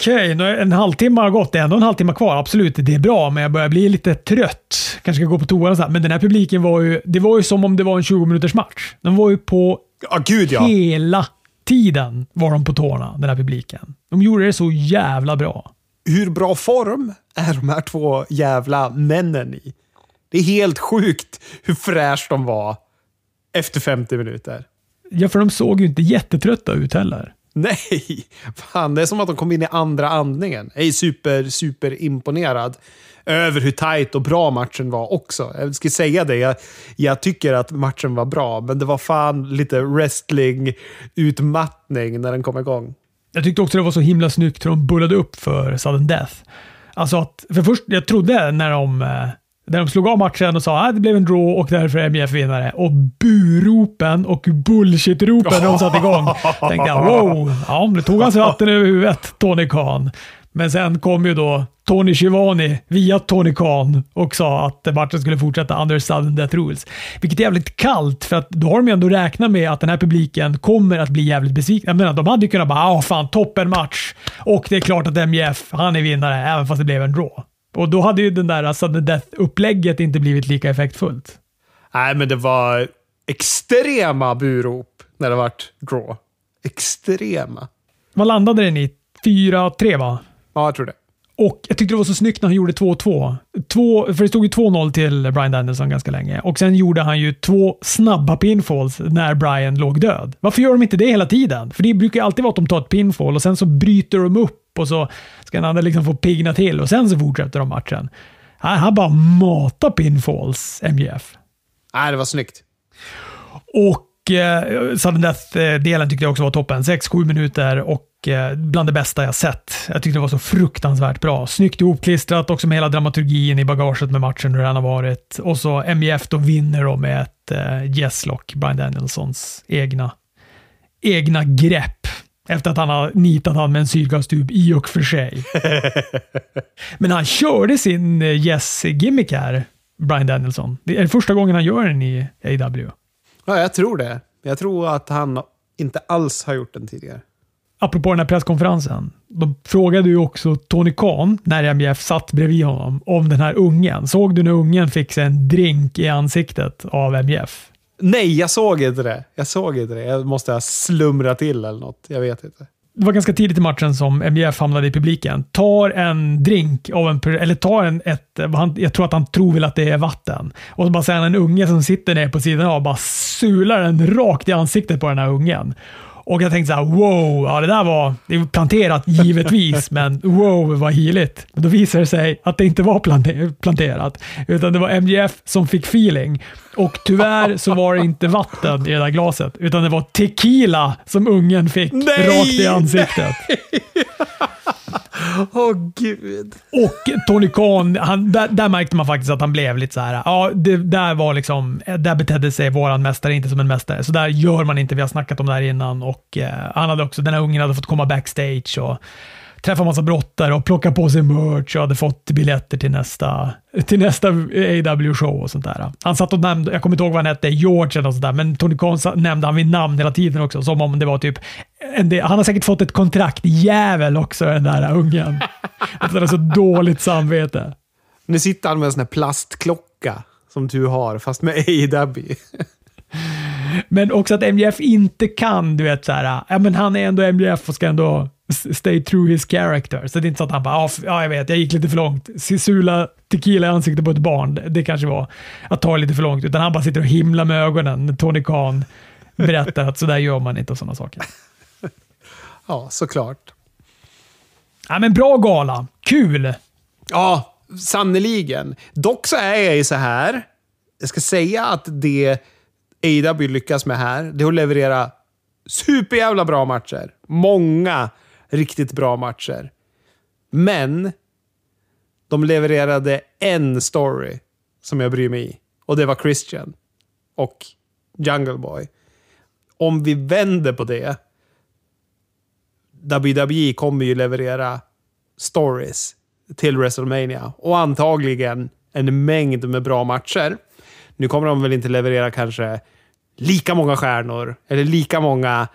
Okej, nu är en halvtimme har gått. Det är ändå en halvtimme kvar. Absolut, det är bra, men jag börjar bli lite trött. Kanske ska gå på toa och så här. Men den här publiken var ju, det var ju som om det var en 20 minuters match. De var ju på Ja, gud ja. hela tiden var de på tårna, den här publiken. De gjorde det så jävla bra. Hur bra form är de här två jävla männen i? Det är helt sjukt hur fräsch de var efter 50 minuter. Ja, för de såg ju inte jättetrötta ut heller. Nej, fan det är som att de kom in i andra andningen. Jag är super, super imponerad över hur tajt och bra matchen var också. Jag ska säga det, jag, jag tycker att matchen var bra, men det var fan lite wrestling-utmattning när den kom igång. Jag tyckte också det var så himla snyggt hur de bullade upp för sudden death. Alltså att, för först, jag trodde när de, eh, när de slog av matchen och sa att det blev en draw och därför är MJF vinnare. Och buropen och bullshit-ropen när de satte igång. tänkte jag wow, ja, nu tog alltså han sig vatten över huvudet, Tony Khan. Men sen kom ju då Tony Schivani via Tony Khan och sa att matchen skulle fortsätta under sudden death rules. Vilket är jävligt kallt för att då har de ju ändå räknat med att den här publiken kommer att bli jävligt besvikna. Jag menar, de hade ju kunnat bara ah fan toppen match och det är klart att MJF, han är vinnare även fast det blev en draw. Och då hade ju den där sudden death-upplägget inte blivit lika effektfullt. Nej, men det var extrema burop när det vart draw. Extrema. Vad landade den i? 4-3 va? Ja, jag tror det. Och jag tyckte det var så snyggt när han gjorde 2-2. Två, för det stod ju 2-0 till Brian Danielson ganska länge. Och sen gjorde han ju två snabba pinfalls när Brian låg död. Varför gör de inte det hela tiden? För det brukar ju alltid vara att de tar ett pinfall och sen så bryter de upp och så ska den andra liksom få pigna till och sen så fortsätter de matchen. Han, han bara matar pinfalls, MJF. Nej, det var snyggt. Och eh, sudden death-delen tyckte jag också var toppen. 6-7 minuter och eh, bland det bästa jag sett. Jag tyckte det var så fruktansvärt bra. Snyggt ihopklistrat, också med hela dramaturgin i bagaget med matchen, hur den har varit. Och så MJF då vinner då med ett eh, yes-lock, Brian Danielsons egna, egna grepp. Efter att han har nitat han med en syrgastub i och för sig. Men han körde sin eh, yes-gimmick här, Brian Danielson. Det är första gången han gör den i AW. Ja, jag tror det. Jag tror att han inte alls har gjort den tidigare. apropå den här presskonferensen, de frågade ju också Tony Khan, när MJF satt bredvid honom, om den här ungen. Såg du när ungen fick sig en drink i ansiktet av MJF? Nej, jag såg inte det. Jag såg inte det. Jag måste ha slumrat till eller något. Jag vet inte. Det var ganska tidigt i matchen som MJF hamnade i publiken. Tar en drink av en, eller tar en, ett, eh, han, jag tror att han tror väl att det är vatten. Och så bara ser han en unge som sitter ner på sidan av och bara sular den rakt i ansiktet på den här ungen. Och jag tänkte så här, wow, ja det där var, det är planterat givetvis, men wow vad heligt. Men då visade det sig att det inte var plante- planterat, utan det var MJF som fick feeling. Och tyvärr så var det inte vatten i det där glaset, utan det var tequila som ungen fick Nej! rakt i ansiktet. Åh gud. Och Tony Khan, han, där, där märkte man faktiskt att han blev lite så här. Ja, det, där var liksom, där betedde sig våran mästare inte som en mästare. Så där gör man inte. Vi har snackat om det här innan och eh, han hade också, den här ungen hade fått komma backstage och träffa massa brottare och plocka på sig merch och hade fått biljetter till nästa, till nästa AW-show och sånt där. Han satt och nämnde, jag kommer inte ihåg vad han hette, George eller något sånt där, men Tony Khan nämnde han vid namn hela tiden också, som om det var typ del, han har säkert fått ett kontrakt, jävel också, den där ungen. Att han har så dåligt samvete. Nu sitter han med en sån här plastklocka som du har, fast med AEW. Men också att MJF inte kan, du vet så här, ja men han är ändå MJF och ska ändå stay true his character. Så det är inte så att han bara, "Ja, ja jag vet, jag gick lite för långt. Sula tequila i ansiktet på ett barn, det kanske var att ta lite för långt. Utan han bara sitter och himlar med ögonen när Tony Khan berättar att så där gör man inte och sådana saker. Ja, såklart. Ja, men bra gala. Kul! Ja, sannoliken. Dock så är jag ju så här. Jag ska säga att det AW lyckas med här, det är att leverera superjävla bra matcher. Många riktigt bra matcher. Men de levererade en story som jag bryr mig i. Och det var Christian. Och Jungle Boy. Om vi vänder på det. WWE kommer ju leverera stories till WrestleMania. Och antagligen en mängd med bra matcher. Nu kommer de väl inte leverera kanske lika många stjärnor eller lika många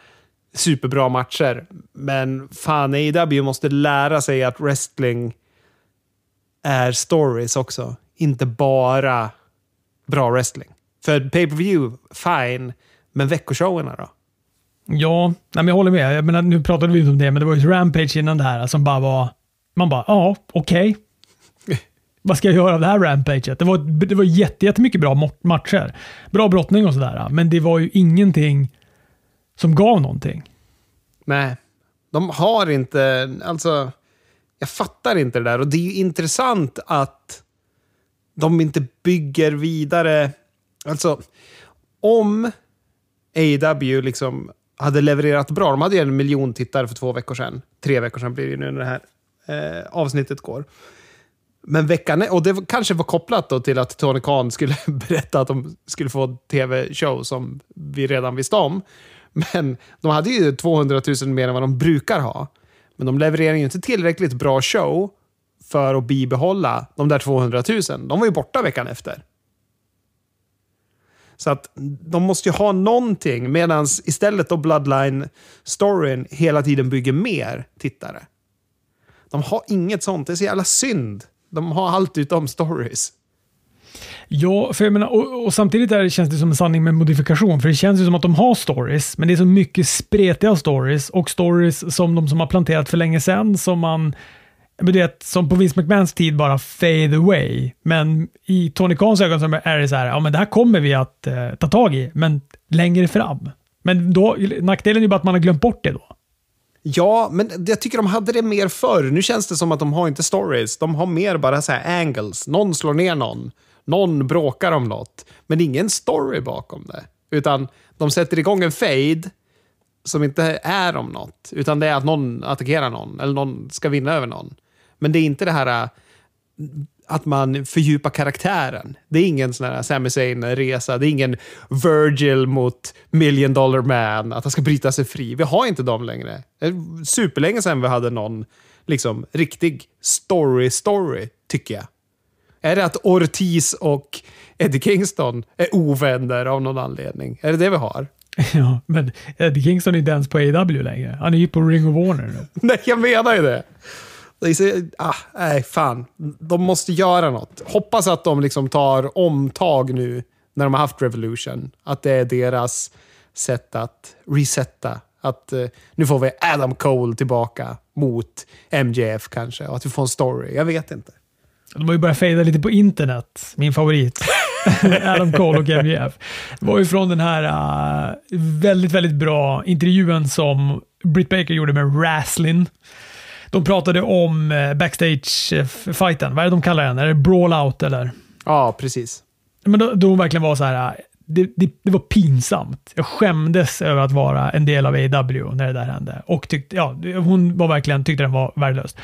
superbra matcher. Men fan, AEW måste lära sig att wrestling är stories också. Inte bara bra wrestling. För pay-per-view, fine. Men veckoshowerna då? Ja, nej, men jag håller med. Jag menar, nu pratade vi inte om det, men det var ju Rampage innan det här som bara var... Man bara, ja, okej. Vad ska jag göra av det här Rampaget? Det var, det var jätte, jättemycket bra matcher. Bra brottning och sådär, men det var ju ingenting som gav någonting. Nej, de har inte... Alltså, jag fattar inte det där. Och det är ju intressant att de inte bygger vidare. Alltså, om AW liksom hade levererat bra. De hade ju en miljon tittare för två veckor sedan. Tre veckor sedan blir det ju nu när det här eh, avsnittet går. Men veckan, och det kanske var kopplat då till att Tony Khan skulle berätta att de skulle få en tv-show som vi redan visste om. Men de hade ju 200 000 mer än vad de brukar ha. Men de levererar ju inte tillräckligt bra show för att bibehålla de där 200 000. De var ju borta veckan efter. Så att de måste ju ha någonting medan istället då Bloodline-storyn hela tiden bygger mer tittare. De har inget sånt. Det är så jävla synd. De har allt utom stories. Ja, för jag menar, och, och samtidigt där känns det som en sanning med modifikation. För det känns ju som att de har stories, men det är så mycket spretiga stories och stories som de som har planterat för länge sedan som man men du vet, som på Vince McMahons tid bara fade away. Men i Tony Khans ögon så är det så här, ja men det här kommer vi att eh, ta tag i, men längre fram. Men då, nackdelen är ju bara att man har glömt bort det då. Ja, men jag tycker de hade det mer förr. Nu känns det som att de har inte stories. De har mer bara så här angles. Någon slår ner någon. Någon bråkar om något. Men det är ingen story bakom det. Utan de sätter igång en fade som inte är om något. Utan det är att någon attackerar någon. Eller någon ska vinna över någon. Men det är inte det här äh, att man fördjupar karaktären. Det är ingen sån här Sami Zayn-resa. Det är ingen Virgil mot Million Dollar Man, att han ska bryta sig fri. Vi har inte dem längre. Det är superlänge sedan vi hade någon liksom, riktig story-story, tycker jag. Är det att Ortiz och Eddie Kingston är ovänner av någon anledning? Är det det vi har? Ja, men Eddie Kingston är inte ens på AW längre. Han är ju på Ring of Honor nu. Nej, jag menar ju det. ah, nej, fan. De måste göra något. Hoppas att de liksom tar omtag nu när de har haft Revolution. Att det är deras sätt att resetta. Att eh, nu får vi Adam Cole tillbaka mot MJF kanske. Och att vi får en story. Jag vet inte. De har ju börjat fejda lite på internet, min favorit. Adam Cole och MJF. Det var ju från den här uh, väldigt, väldigt bra intervjun som Britt Baker gjorde med Raslin. De pratade om uh, backstage-fighten. Vad är det de kallar den? Är det brawl-out eller? Ja, precis. Men då, då verkligen var så här. Uh, det, det, det, var pinsamt. Jag skämdes över att vara en del av AW när det där hände. Och tyckte, ja, hon var verkligen, tyckte den var värdelös.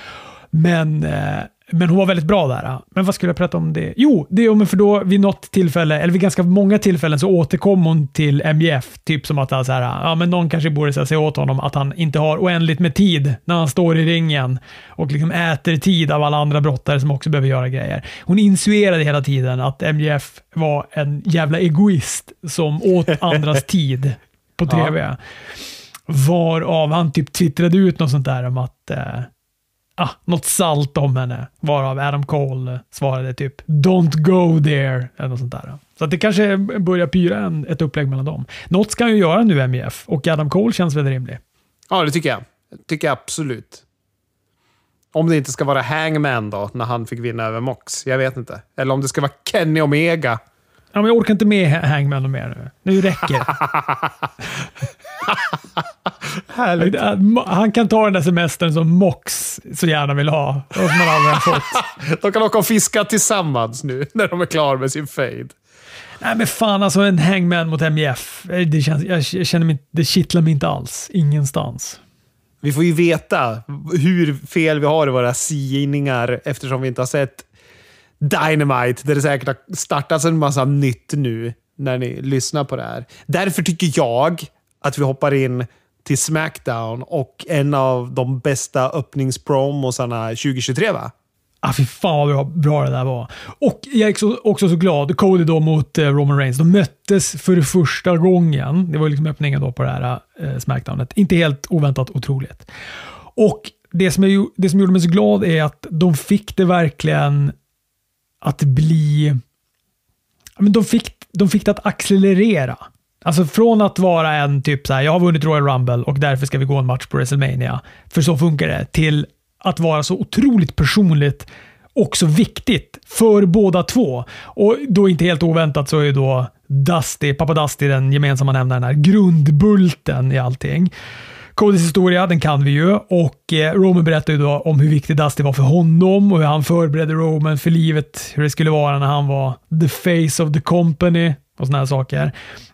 Men men hon var väldigt bra där. Men vad skulle jag prata om det? Jo, det är för då vid något tillfälle, eller vid ganska många tillfällen, så återkom hon till MJF. Typ som att så här, ja, men någon kanske borde säga åt honom att han inte har oändligt med tid när han står i ringen och liksom äter tid av alla andra brottare som också behöver göra grejer. Hon insuerade hela tiden att MJF var en jävla egoist som åt andras tid på TV. Ja. Varav han typ twittrade ut något sånt där om att eh, ah, något salt om henne, varav Adam Cole svarade typ “Don't go there” eller något sånt där. Så att det kanske börjar pyra en, ett upplägg mellan dem. Något ska han ju göra nu, MJF, och Adam Cole känns väl rimlig. Ja, det tycker jag. Det Tycker jag absolut. Om det inte ska vara Hangman då, när han fick vinna över Mox. Jag vet inte. Eller om det ska vara Kenny Omega. Ja, men jag orkar inte med Ha- Hangman och mer nu. Nu räcker det. Härligt. Han kan ta den där semestern som Mox så gärna vill ha och som han aldrig har fått. De kan åka och fiska tillsammans nu, när de är klara med sin fade. Nej men fan alltså en hangman mot MJF. Eh, Det, känns, jag jag känner mig, det kittlar mig inte alls. Ingenstans. Vi får ju veta hur fel vi har i våra sidningar eftersom vi inte har sett Dynamite, där det säkert har startats en massa nytt nu när ni lyssnar på det här. Därför tycker jag att vi hoppar in till Smackdown och en av de bästa öppningspromosarna 2023, va? Ah, fy fan vad bra, det där var. Och jag är också, också så glad. Cody då mot eh, Roman Reigns. De möttes för första gången. Det var liksom öppningen då på det här eh, Smackdownet. Inte helt oväntat otroligt. Och det som, jag, det som gjorde mig så glad är att de fick det verkligen att bli... Men de, fick, de fick det att accelerera. Alltså från att vara en typ så här, jag har vunnit Royal Rumble och därför ska vi gå en match på WrestleMania, för så funkar det, till att vara så otroligt personligt och så viktigt för båda två. Och då inte helt oväntat så är ju då Dusty, pappa Dusty den gemensamma nämnaren här, grundbulten i allting. Codys historia, den kan vi ju och eh, Roman berättar ju då om hur viktig Dusty var för honom och hur han förberedde Roman för livet, hur det skulle vara när han var the face of the company och här saker.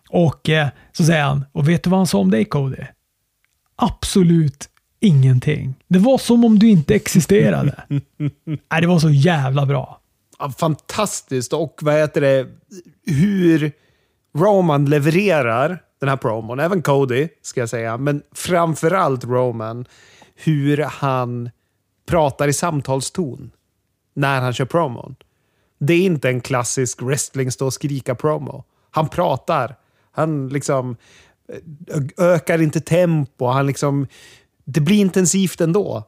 Och eh, så säger han, och vet du vad han sa om dig Cody? Absolut ingenting. Det var som om du inte existerade. Nej, det var så jävla bra. Ja, fantastiskt och vad heter det, hur Roman levererar den här promon. Även Cody, ska jag säga. Men framförallt Roman. Hur han pratar i samtalston när han kör promon. Det är inte en klassisk wrestling stå och skrika promo. Han pratar. Han liksom eh, ökar inte tempo. Han liksom, det blir intensivt ändå.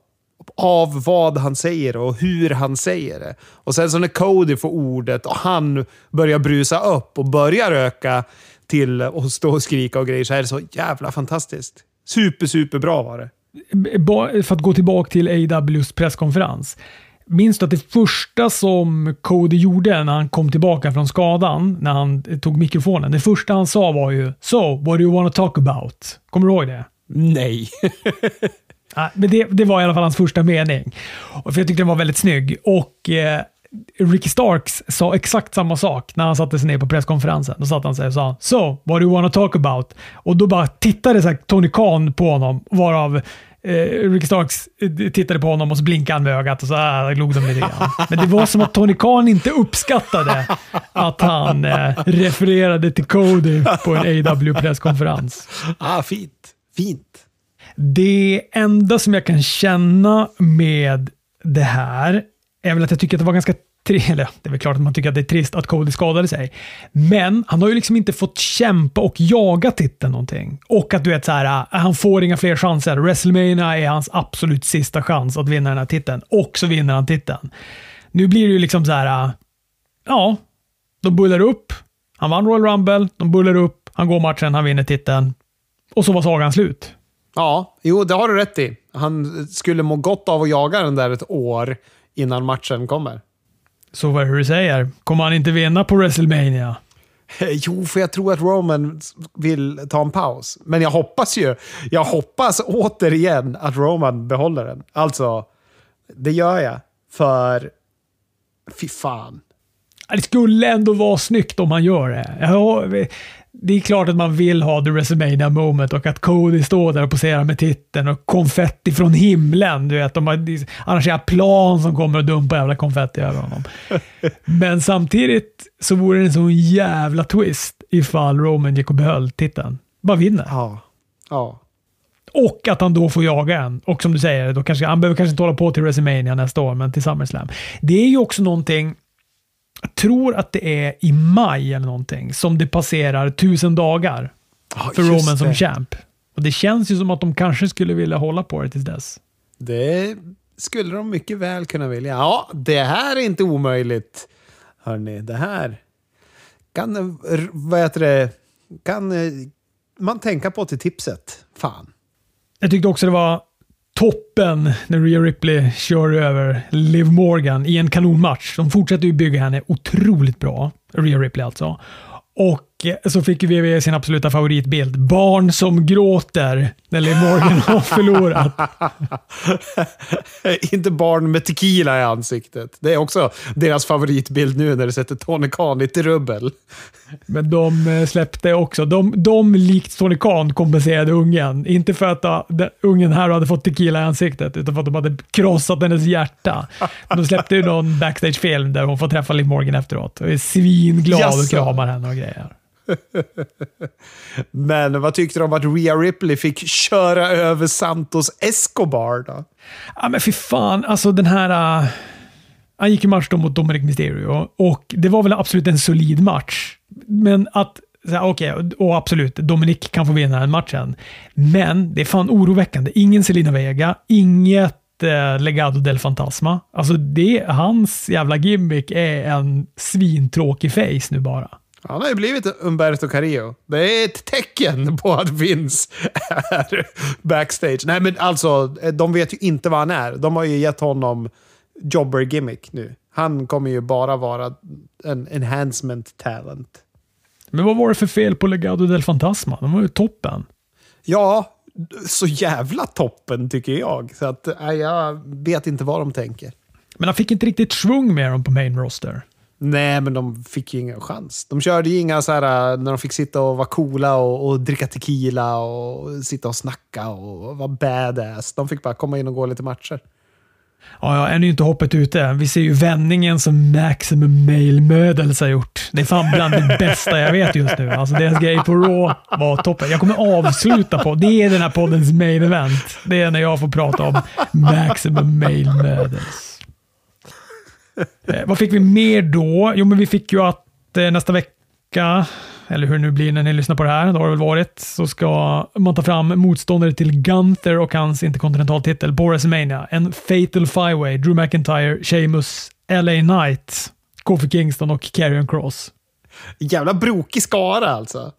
Av vad han säger och hur han säger det. Och sen så när Cody får ordet och han börjar brusa upp och börjar öka till att stå och skrika och grejer så är det så jävla fantastiskt. Super, super bra var det. För att gå tillbaka till AWs presskonferens. Minns du att det första som Cody gjorde när han kom tillbaka från skadan, när han tog mikrofonen, det första han sa var ju “So, what do you want to talk about?” Kommer du ihåg det? Nej. Ja, men det, det var i alla fall hans första mening. Och för jag tyckte den var väldigt snygg. Och eh, Ricky Starks sa exakt samma sak när han satte sig ner på presskonferensen. Då satt han sig och sa “So, what do you wanna talk about?” Och då bara tittade så här, Tony Khan på honom, varav eh, Ricky Starks eh, tittade på honom och så blinkade han med ögat och så ah, äh, glog de lite grann. Men det var som att Tony Khan inte uppskattade att han eh, refererade till Cody på en AW-presskonferens. ah, fint. Fint. Det enda som jag kan känna med det här är väl att jag tycker att det var ganska. Eller det är väl klart att man tycker att det är trist att Cody skadade sig. Men han har ju liksom inte fått kämpa och jaga titeln någonting. Och att du vet så här, äh, han får inga fler chanser. WrestleMania är hans absolut sista chans att vinna den här titeln. Och så vinner han titeln. Nu blir det ju liksom så här, äh, ja, de bullar upp. Han vann Royal Rumble, de bullar upp, han går matchen, han vinner titeln. Och så var sagan slut. Ja, jo, det har du rätt i. Han skulle må gott av att jaga den där ett år innan matchen kommer. Så vad är det du säger? Kommer han inte vinna på WrestleMania? Jo, för jag tror att Roman vill ta en paus. Men jag hoppas ju, jag hoppas återigen att Roman behåller den. Alltså, det gör jag. För, fy fan. Det skulle ändå vara snyggt om han gör det. Ja, det är klart att man vill ha the WrestleMania moment och att Cody står där och poserar med titeln och konfetti från himlen. Du vet, de har arrangerat plan som kommer och dumpar jävla konfetti över honom. Men samtidigt så vore det en sån jävla twist ifall Roman gick och behöll titeln. Bara vinner. Ja. Ja. Och att han då får jaga en. Och som du säger, då kanske, han behöver kanske inte hålla på till WrestleMania nästa år, men till SummerSlam. Det är ju också någonting, jag tror att det är i maj eller någonting, som det passerar tusen dagar Ja, för Roman som det. champ. Och det känns ju som att de kanske skulle vilja hålla på det tills dess. Det skulle de mycket väl kunna vilja. Ja, det här är inte omöjligt. Hörni, det här kan, vad heter det, kan eh, man tänka på till tipset. Fan. Jag tyckte också det var toppen när Rhea Ripley kör över Liv Morgan i en kanonmatch. De fortsätter ju bygga henne otroligt bra. Rhea Ripley alltså. Och så fick vi sin absoluta favoritbild. Barn som gråter när Liv Morgan har förlorat. Inte barn med tequila i ansiktet. Det är också deras favoritbild nu när de sätter Tony Khan i trubbel. Men de eh, släppte också. De, de likt Tony Khan kompenserade ungen. Inte för att uh, ungen här hade fått tequila i ansiktet, utan för att de hade krossat hennes hjärta. De släppte ju någon backstage-film där hon får träffa Liv Morgan efteråt och är svinglad och kramar henne och grejer. Men vad tyckte du om att Rhea Ripley fick köra över Santos Escobar då? Ja, men fy fan. Alltså den här... Uh, han gick i match då mot Dominic Mysterio och det var väl absolut en solid match. Men att Okej, okay, och absolut, Dominic kan få vinna den matchen. Men det är fan oroväckande. Ingen Selina Vega, inget eh, Legado del Fantasma. Alltså, det, hans jävla gimmick är en svintråkig face nu bara. Han har ju blivit Umberto Carrillo. Det är ett tecken på att Vince är backstage. Nej, men alltså, de vet ju inte vad han är. De har ju gett honom jobber-gimmick nu. Han kommer ju bara vara en enhancement talent. Men vad var det för fel på Legado del Fantasma? De var ju toppen. Ja, så jävla toppen tycker jag. Så att, jag vet inte vad de tänker. Men han fick inte riktigt svung med dem på main roster. Nej, men de fick ju ingen chans. De körde ju inga så här äh, när de fick sitta och vara coola och, och dricka tequila och sitta och snacka och vara badass. De fick bara komma in och gå lite matcher. Ja, ja, än är ju inte hoppet ute. Vi ser ju vändningen som Maximum Male Mödels har gjort. Det är fan bland det bästa jag vet just nu. Alltså deras grej på Raw var toppen. Jag kommer avsluta på, det är den här poddens main event. Det är när jag får prata om Maximum Male Mödels. Eh, vad fick vi mer då? Jo, men vi fick ju att eh, nästa vecka, eller hur det nu blir när ni lyssnar på det här, det har det väl varit, så ska man ta fram motståndare till Gunther och hans interkontinentaltitel på WrestleMania. En Fatal Five-Way, Drew McIntyre, Sheamus, LA Knight, Kofi Kingston och Karrion Cross. Jävla brokig skara alltså.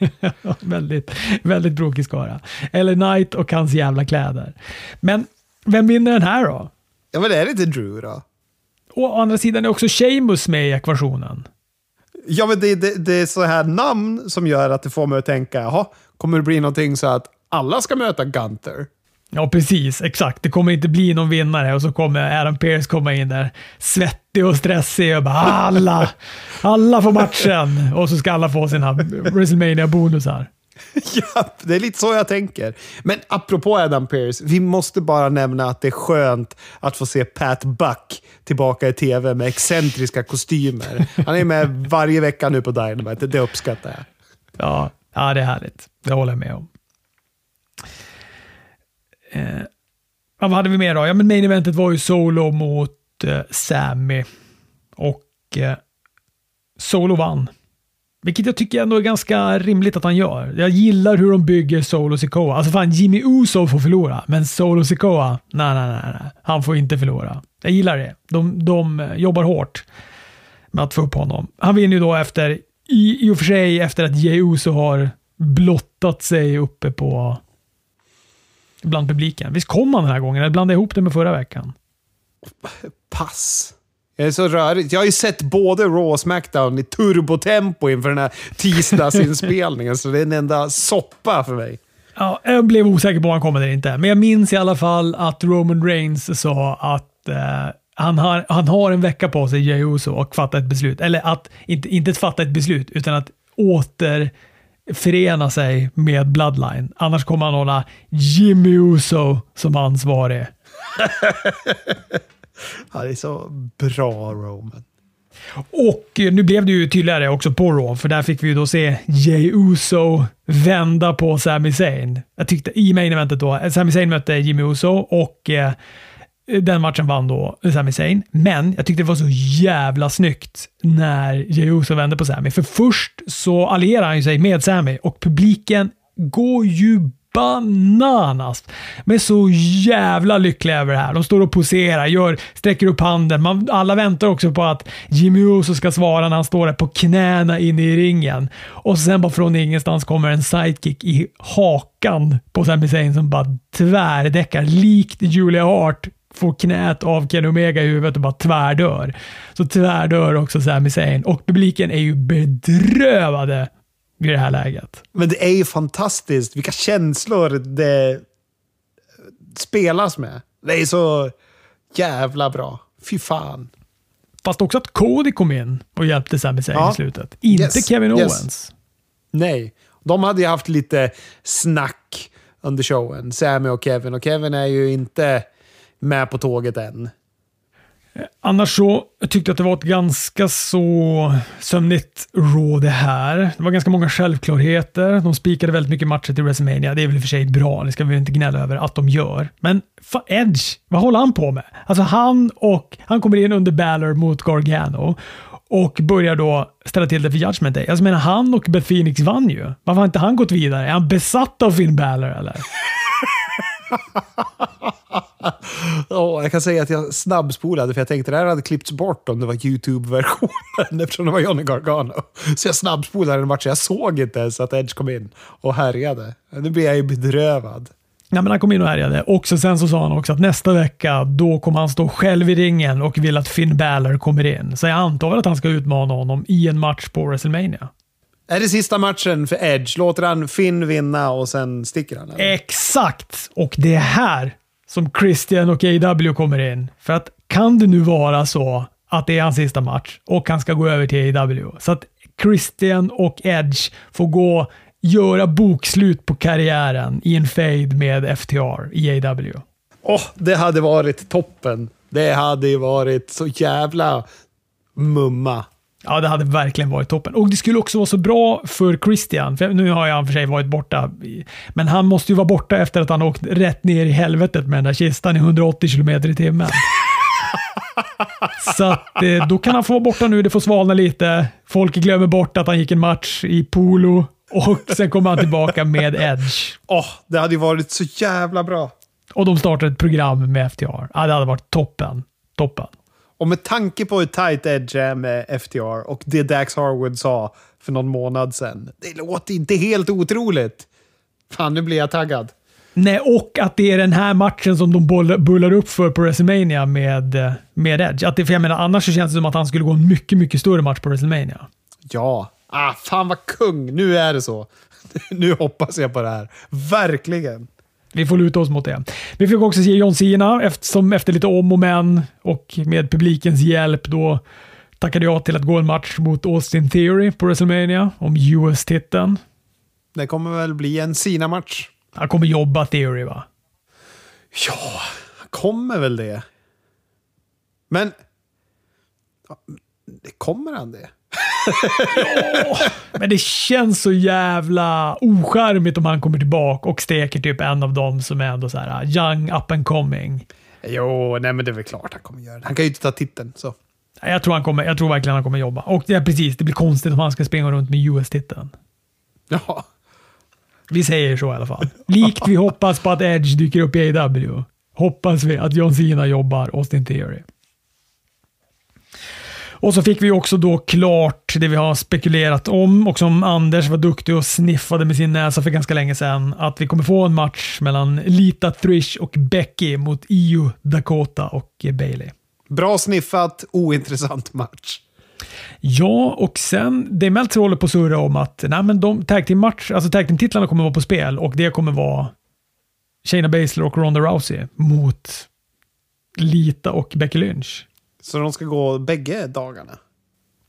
väldigt, väldigt brokig skara. LA Knight och hans jävla kläder. Men vem vinner den här då? Ja, men är det inte Drew då? å andra sidan är också Seamus med i ekvationen. Ja, men det, det, det är så här namn som gör att det får mig att tänka, jaha, kommer det bli någonting så att alla ska möta Gunther? Ja, precis. Exakt. Det kommer inte bli någon vinnare och så kommer Adam Pearce komma in där svettig och stressig och bara alla, alla får matchen och så ska alla få sina WrestleMania bonusar ja, det är lite så jag tänker. Men apropå Adam Pearce, vi måste bara nämna att det är skönt att få se Pat Buck tillbaka i tv med excentriska kostymer. Han är med varje vecka nu på Dynamite, det uppskattar jag. Ja, ja det är härligt. Det håller jag med om. Eh, vad hade vi mer då? Ja, men main eventet var ju Solo mot eh, Sammy. Och eh, Solo vann. Vilket jag tycker ändå är ganska rimligt att han gör. Jag gillar hur de bygger Solo Sikoa. Alltså fan, Jimmy Uso får förlora, men Solo Sikoa, nej, nej, nej, nej. Han får inte förlora. Jag gillar det. De, de jobbar hårt med att få upp honom. Han vinner ju då efter, i, i och för sig efter att Jey Uso har blottat sig uppe på bland publiken. Visst kom han den här gången? Eller blandade jag ihop det med förra veckan? Pass. Det är så rörigt. Jag har ju sett både Raw och Smackdown i turbotempo inför den här tisdagsinspelningen, så det är en enda soppa för mig. Ja, jag blev osäker på om han kommer eller inte, men jag minns i alla fall att Roman Reigns sa att eh, han, har, han har en vecka på sig, Jey Uso, och fatta ett beslut. Eller att, inte, inte att fatta ett beslut, utan att återförena sig med Bloodline. Annars kommer han hålla Jimmy Uso som ansvarig. Ja, det är så bra Roman. Och eh, nu blev det ju tydligare också på Raw, för där fick vi ju då se Jay Uso vända på Sami Zayn. Jag tyckte i main eventet då, eh, Sami Zayn mötte Jimmy Uso och eh, eh, den matchen vann då Sami Zayn. Men jag tyckte det var så jävla snyggt när Jay Uso vände på Sami. För först så allierar han ju sig med Sami och publiken går ju bananas. Men är så jävla lyckliga över det här. De står och poserar, gör, sträcker upp handen. Man, alla väntar också på att Jimmy Uso ska svara när han står där på knäna inne i ringen. Och sen bara från ingenstans kommer en sidekick i hakan på Sami Zayn som bara tvärdäckar likt Julia Hart får knät av Ken Omega i huvudet och bara tvärdör. Så tvärdör också Sami Zayn och publiken är ju bedrövade vid det här läget. Men det är ju fantastiskt vilka känslor det spelas med. Det är så jävla bra. Fy fan. Fast också att Cody kom in och hjälpte Sami Zayn Ja. i slutet. Inte Yes, Kevin yes. Owens. Nej. De hade ju haft lite snack under showen, Sammy och Kevin. Och Kevin är ju inte med på tåget än. Annars så tyckte jag att det var ett ganska så sömnigt Raw det här. Det var ganska många självklarheter. De spikade väldigt mycket matcher till WrestleMania. Det är väl i och för sig bra, det ska vi inte gnälla över att de gör. Men fan, Edge, vad håller han på med? Alltså han och han kommer in under Balor mot Gargano och börjar då ställa till det för Judgment Day. Alltså menar han och Beth Phoenix vann ju. Varför har inte han gått vidare? Är han besatt av Finn Balor eller? Ja, jag kan säga att jag snabbspolade för jag tänkte att det här hade klippts bort om det var YouTube-versionen eftersom det var Johnny Gargano. Så jag snabbspolade en match. Jag såg inte ens att Edge kom in och härjade. Nu blir jag ju bedrövad. Ja, men han kom in och härjade. Och så sen så sa han också att nästa vecka då kommer han stå själv i ringen och vill att Finn Balor kommer in. Så jag antar väl att han ska utmana honom i en match på WrestleMania. Är det sista matchen för Edge? Låter han Finn vinna och sen sticker han? Eller? Exakt! Och det är här som Christian och AW kommer in. För att kan det nu vara så att det är hans sista match och han ska gå över till AW. Så att Christian och Edge får gå göra bokslut på karriären i en fade med FTR i AW. Åh, det hade varit toppen. Det hade ju varit så jävla mumma. Ja, det hade verkligen varit toppen. Och det skulle också vara så bra för Christian. För nu har han för sig varit borta, men han måste ju vara borta efter att han åkt rätt ner i helvetet med den där kistan i 180 km i timmen. Så att, eh, då kan han få vara borta nu, det får svalna lite. Folk glömmer bort att han gick en match i polo och sen kommer han tillbaka med Edge. Åh, det hade ju varit så jävla bra. Och de startar ett program med FTR. Ja, det hade varit toppen. Toppen. Och med tanke på hur tight Edge är med FTR och det Dax Harwood sa för någon månad sedan. Det låter inte helt otroligt. Fan, nu blir jag taggad. Nej, och att det är den här matchen som de bullar upp för på WrestleMania med, eh, med Edge. Att det, för jag menar, annars så känns det som att han skulle gå en mycket, mycket större match på WrestleMania. Ja. Ah, fan vad kung. Nu är det så. nu hoppas jag på det här. Verkligen. Vi får luta oss mot det. Vi fick också se John Cena som efter lite om och men och med publikens hjälp då tackade jag till att gå en match mot Austin Theory på WrestleMania om US-titeln. Det kommer väl bli en Sina-match. Han kommer jobba Theory va? Ja, kommer väl det. Men... Kommer han det? Men det känns så jävla ocharmigt om han kommer tillbaka och steker typ en av dem som är ändå så här uh, young up and coming. Jo, nej men det är väl klart han kommer göra det. Han kan ju inte ta titeln. Så. Jag tror, han kommer, jag tror verkligen han kommer jobba. Och det är precis, det blir konstigt om han ska springa runt med US-titeln. Ja. Vi säger så i alla fall. Likt vi hoppas på att Edge dyker upp i AW. Hoppas vi att John Cena jobbar Austin Theory. Och så fick vi också då klart det vi har spekulerat om och som Anders var duktig och sniffade med sin näsa för ganska länge sedan. Att vi kommer få en match mellan Lita Trish och Becky mot Io Dakota och Bailey. Bra sniffat, ointressant match. Ja, och sen det Meltzer håller på att surra om att nej, men de tag team match, alltså tag team titlarna kommer vara på spel och det kommer vara Shayna Baszler och Ronda Rousey mot Lita och Becky Lynch. Så de ska gå bägge dagarna?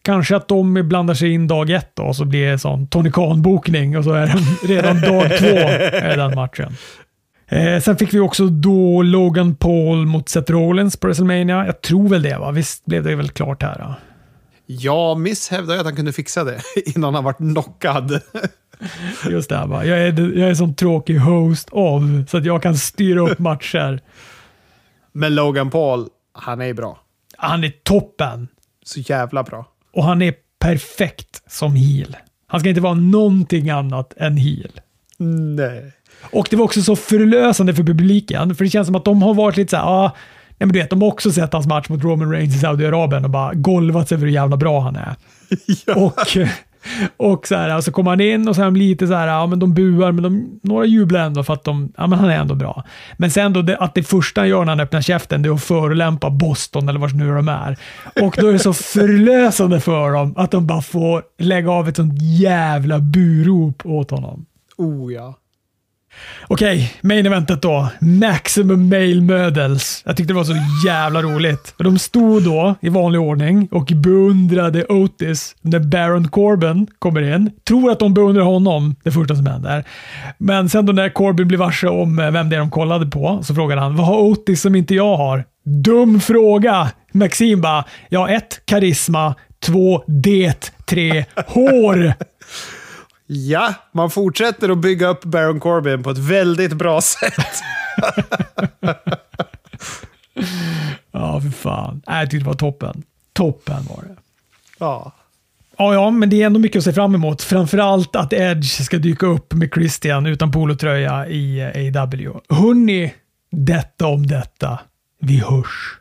Kanske att de blandar sig in dag ett då, och så blir det sån Tony Khan-bokning och så är det redan dag två är den matchen. Eh, sen fick vi också då Logan Paul mot Seth Rollins på WrestleMania. Jag tror väl det va? Visst blev det väl klart här? Då? Ja, Miss hävdade att han kunde fixa det innan han vart knockad. Just det, här, va? Jag är, jag är sån tråkig host av så att jag kan styra upp matcher. Men Logan Paul, han är bra. Han är toppen Så jävla bra. och han är perfekt som heel. Han ska inte vara någonting annat än heel. Nej. Och det var också så förlösande för publiken, för det känns som att de har varit lite så här, ah, nej men du vet, de har också sett hans match mot Roman Reigns i Saudiarabien och bara golvat sig för hur jävla bra han är. Ja. Och, och så här, så kommer han in och så är de lite så här, ja men de buar, men de, några jublar ändå för att de, ja men han är ändå bra. Men sen då, det, att det första han gör när han öppnar käften, det är att förolämpa Boston eller vart nu de är. Och då är det så förlösande för dem att de bara får lägga av ett sånt jävla burop åt honom. Oh ja. Okej, main eventet då. Maximum Male models. Jag tyckte det var så jävla roligt. De stod då i vanlig ordning och beundrade Otis när Baron Corbin kommer in. Tror att de beundrar honom, det första som händer. Men sen då när Corbin blir varse om eh, vem det är de kollade på, så frågar han vad har Otis som inte jag har? Dum fråga! Maxim bara, ja ett, karisma, två, det, tre, hår. Ja, man fortsätter att bygga upp Baron Corbin på ett väldigt bra sätt. Ja, för fan. Jag tyckte det var toppen. Toppen var det. Ja. Ja, ja, men det är ändå mycket att se fram emot. Framförallt att Edge ska dyka upp med Christian utan polotröja i AW. Hörni, detta om detta. Vi hörs.